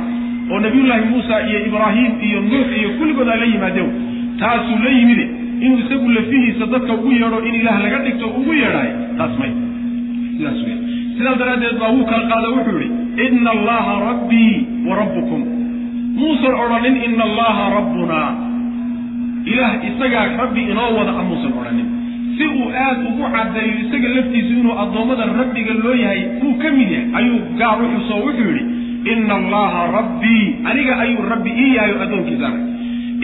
Oo nabiyullaahi muusa iyo ibraahim iyo nuux iyo kulligood ay la yimaadeen. Taasuu la yimide. Inuu isagu lafihiisa dadka ugu yeedho in ilaah laga dhigto ugu yeedhaayo taas may. Sidaas wey sidaas daraaddeed baa wuu kala qaada wuxuu yihi ina allaha rabbii wa rabbukum. Muusan odhanin ina allaha rabbunaa. Ilaah isagaa rabbi inoo wada a muusan odhanin si uu aad ugu caddeeyo isaga laftiisu inuu addoommada rabbiga loo yahay uu ka mid yahay ayuu gaar u xusoo wuxuu yidhi ina allaha rabbii aniga ayuu rabbi ii yahay oo addoonkiisaana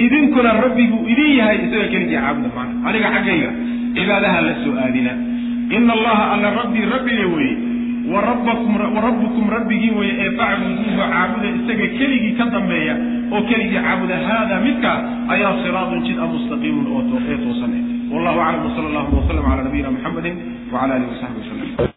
idinkuna rabbiguu idin yahay isaga keligii caabuda maana. Aniga xaggayga cibaadaha la soo aadina. Ina allaha alla rabbii rabbiga weeye wa rabbukum rabbigii weeye ee facbuduuhu caabuda isaga keligii ka dambeeya oo keligii caabuda haada midkaa ayaa siraadun jid a mustaqiimun ee toosan wallahu aclam wsala allahu wasalam cala nabiyina muxamedin wcala alihi wasaxbi wasalam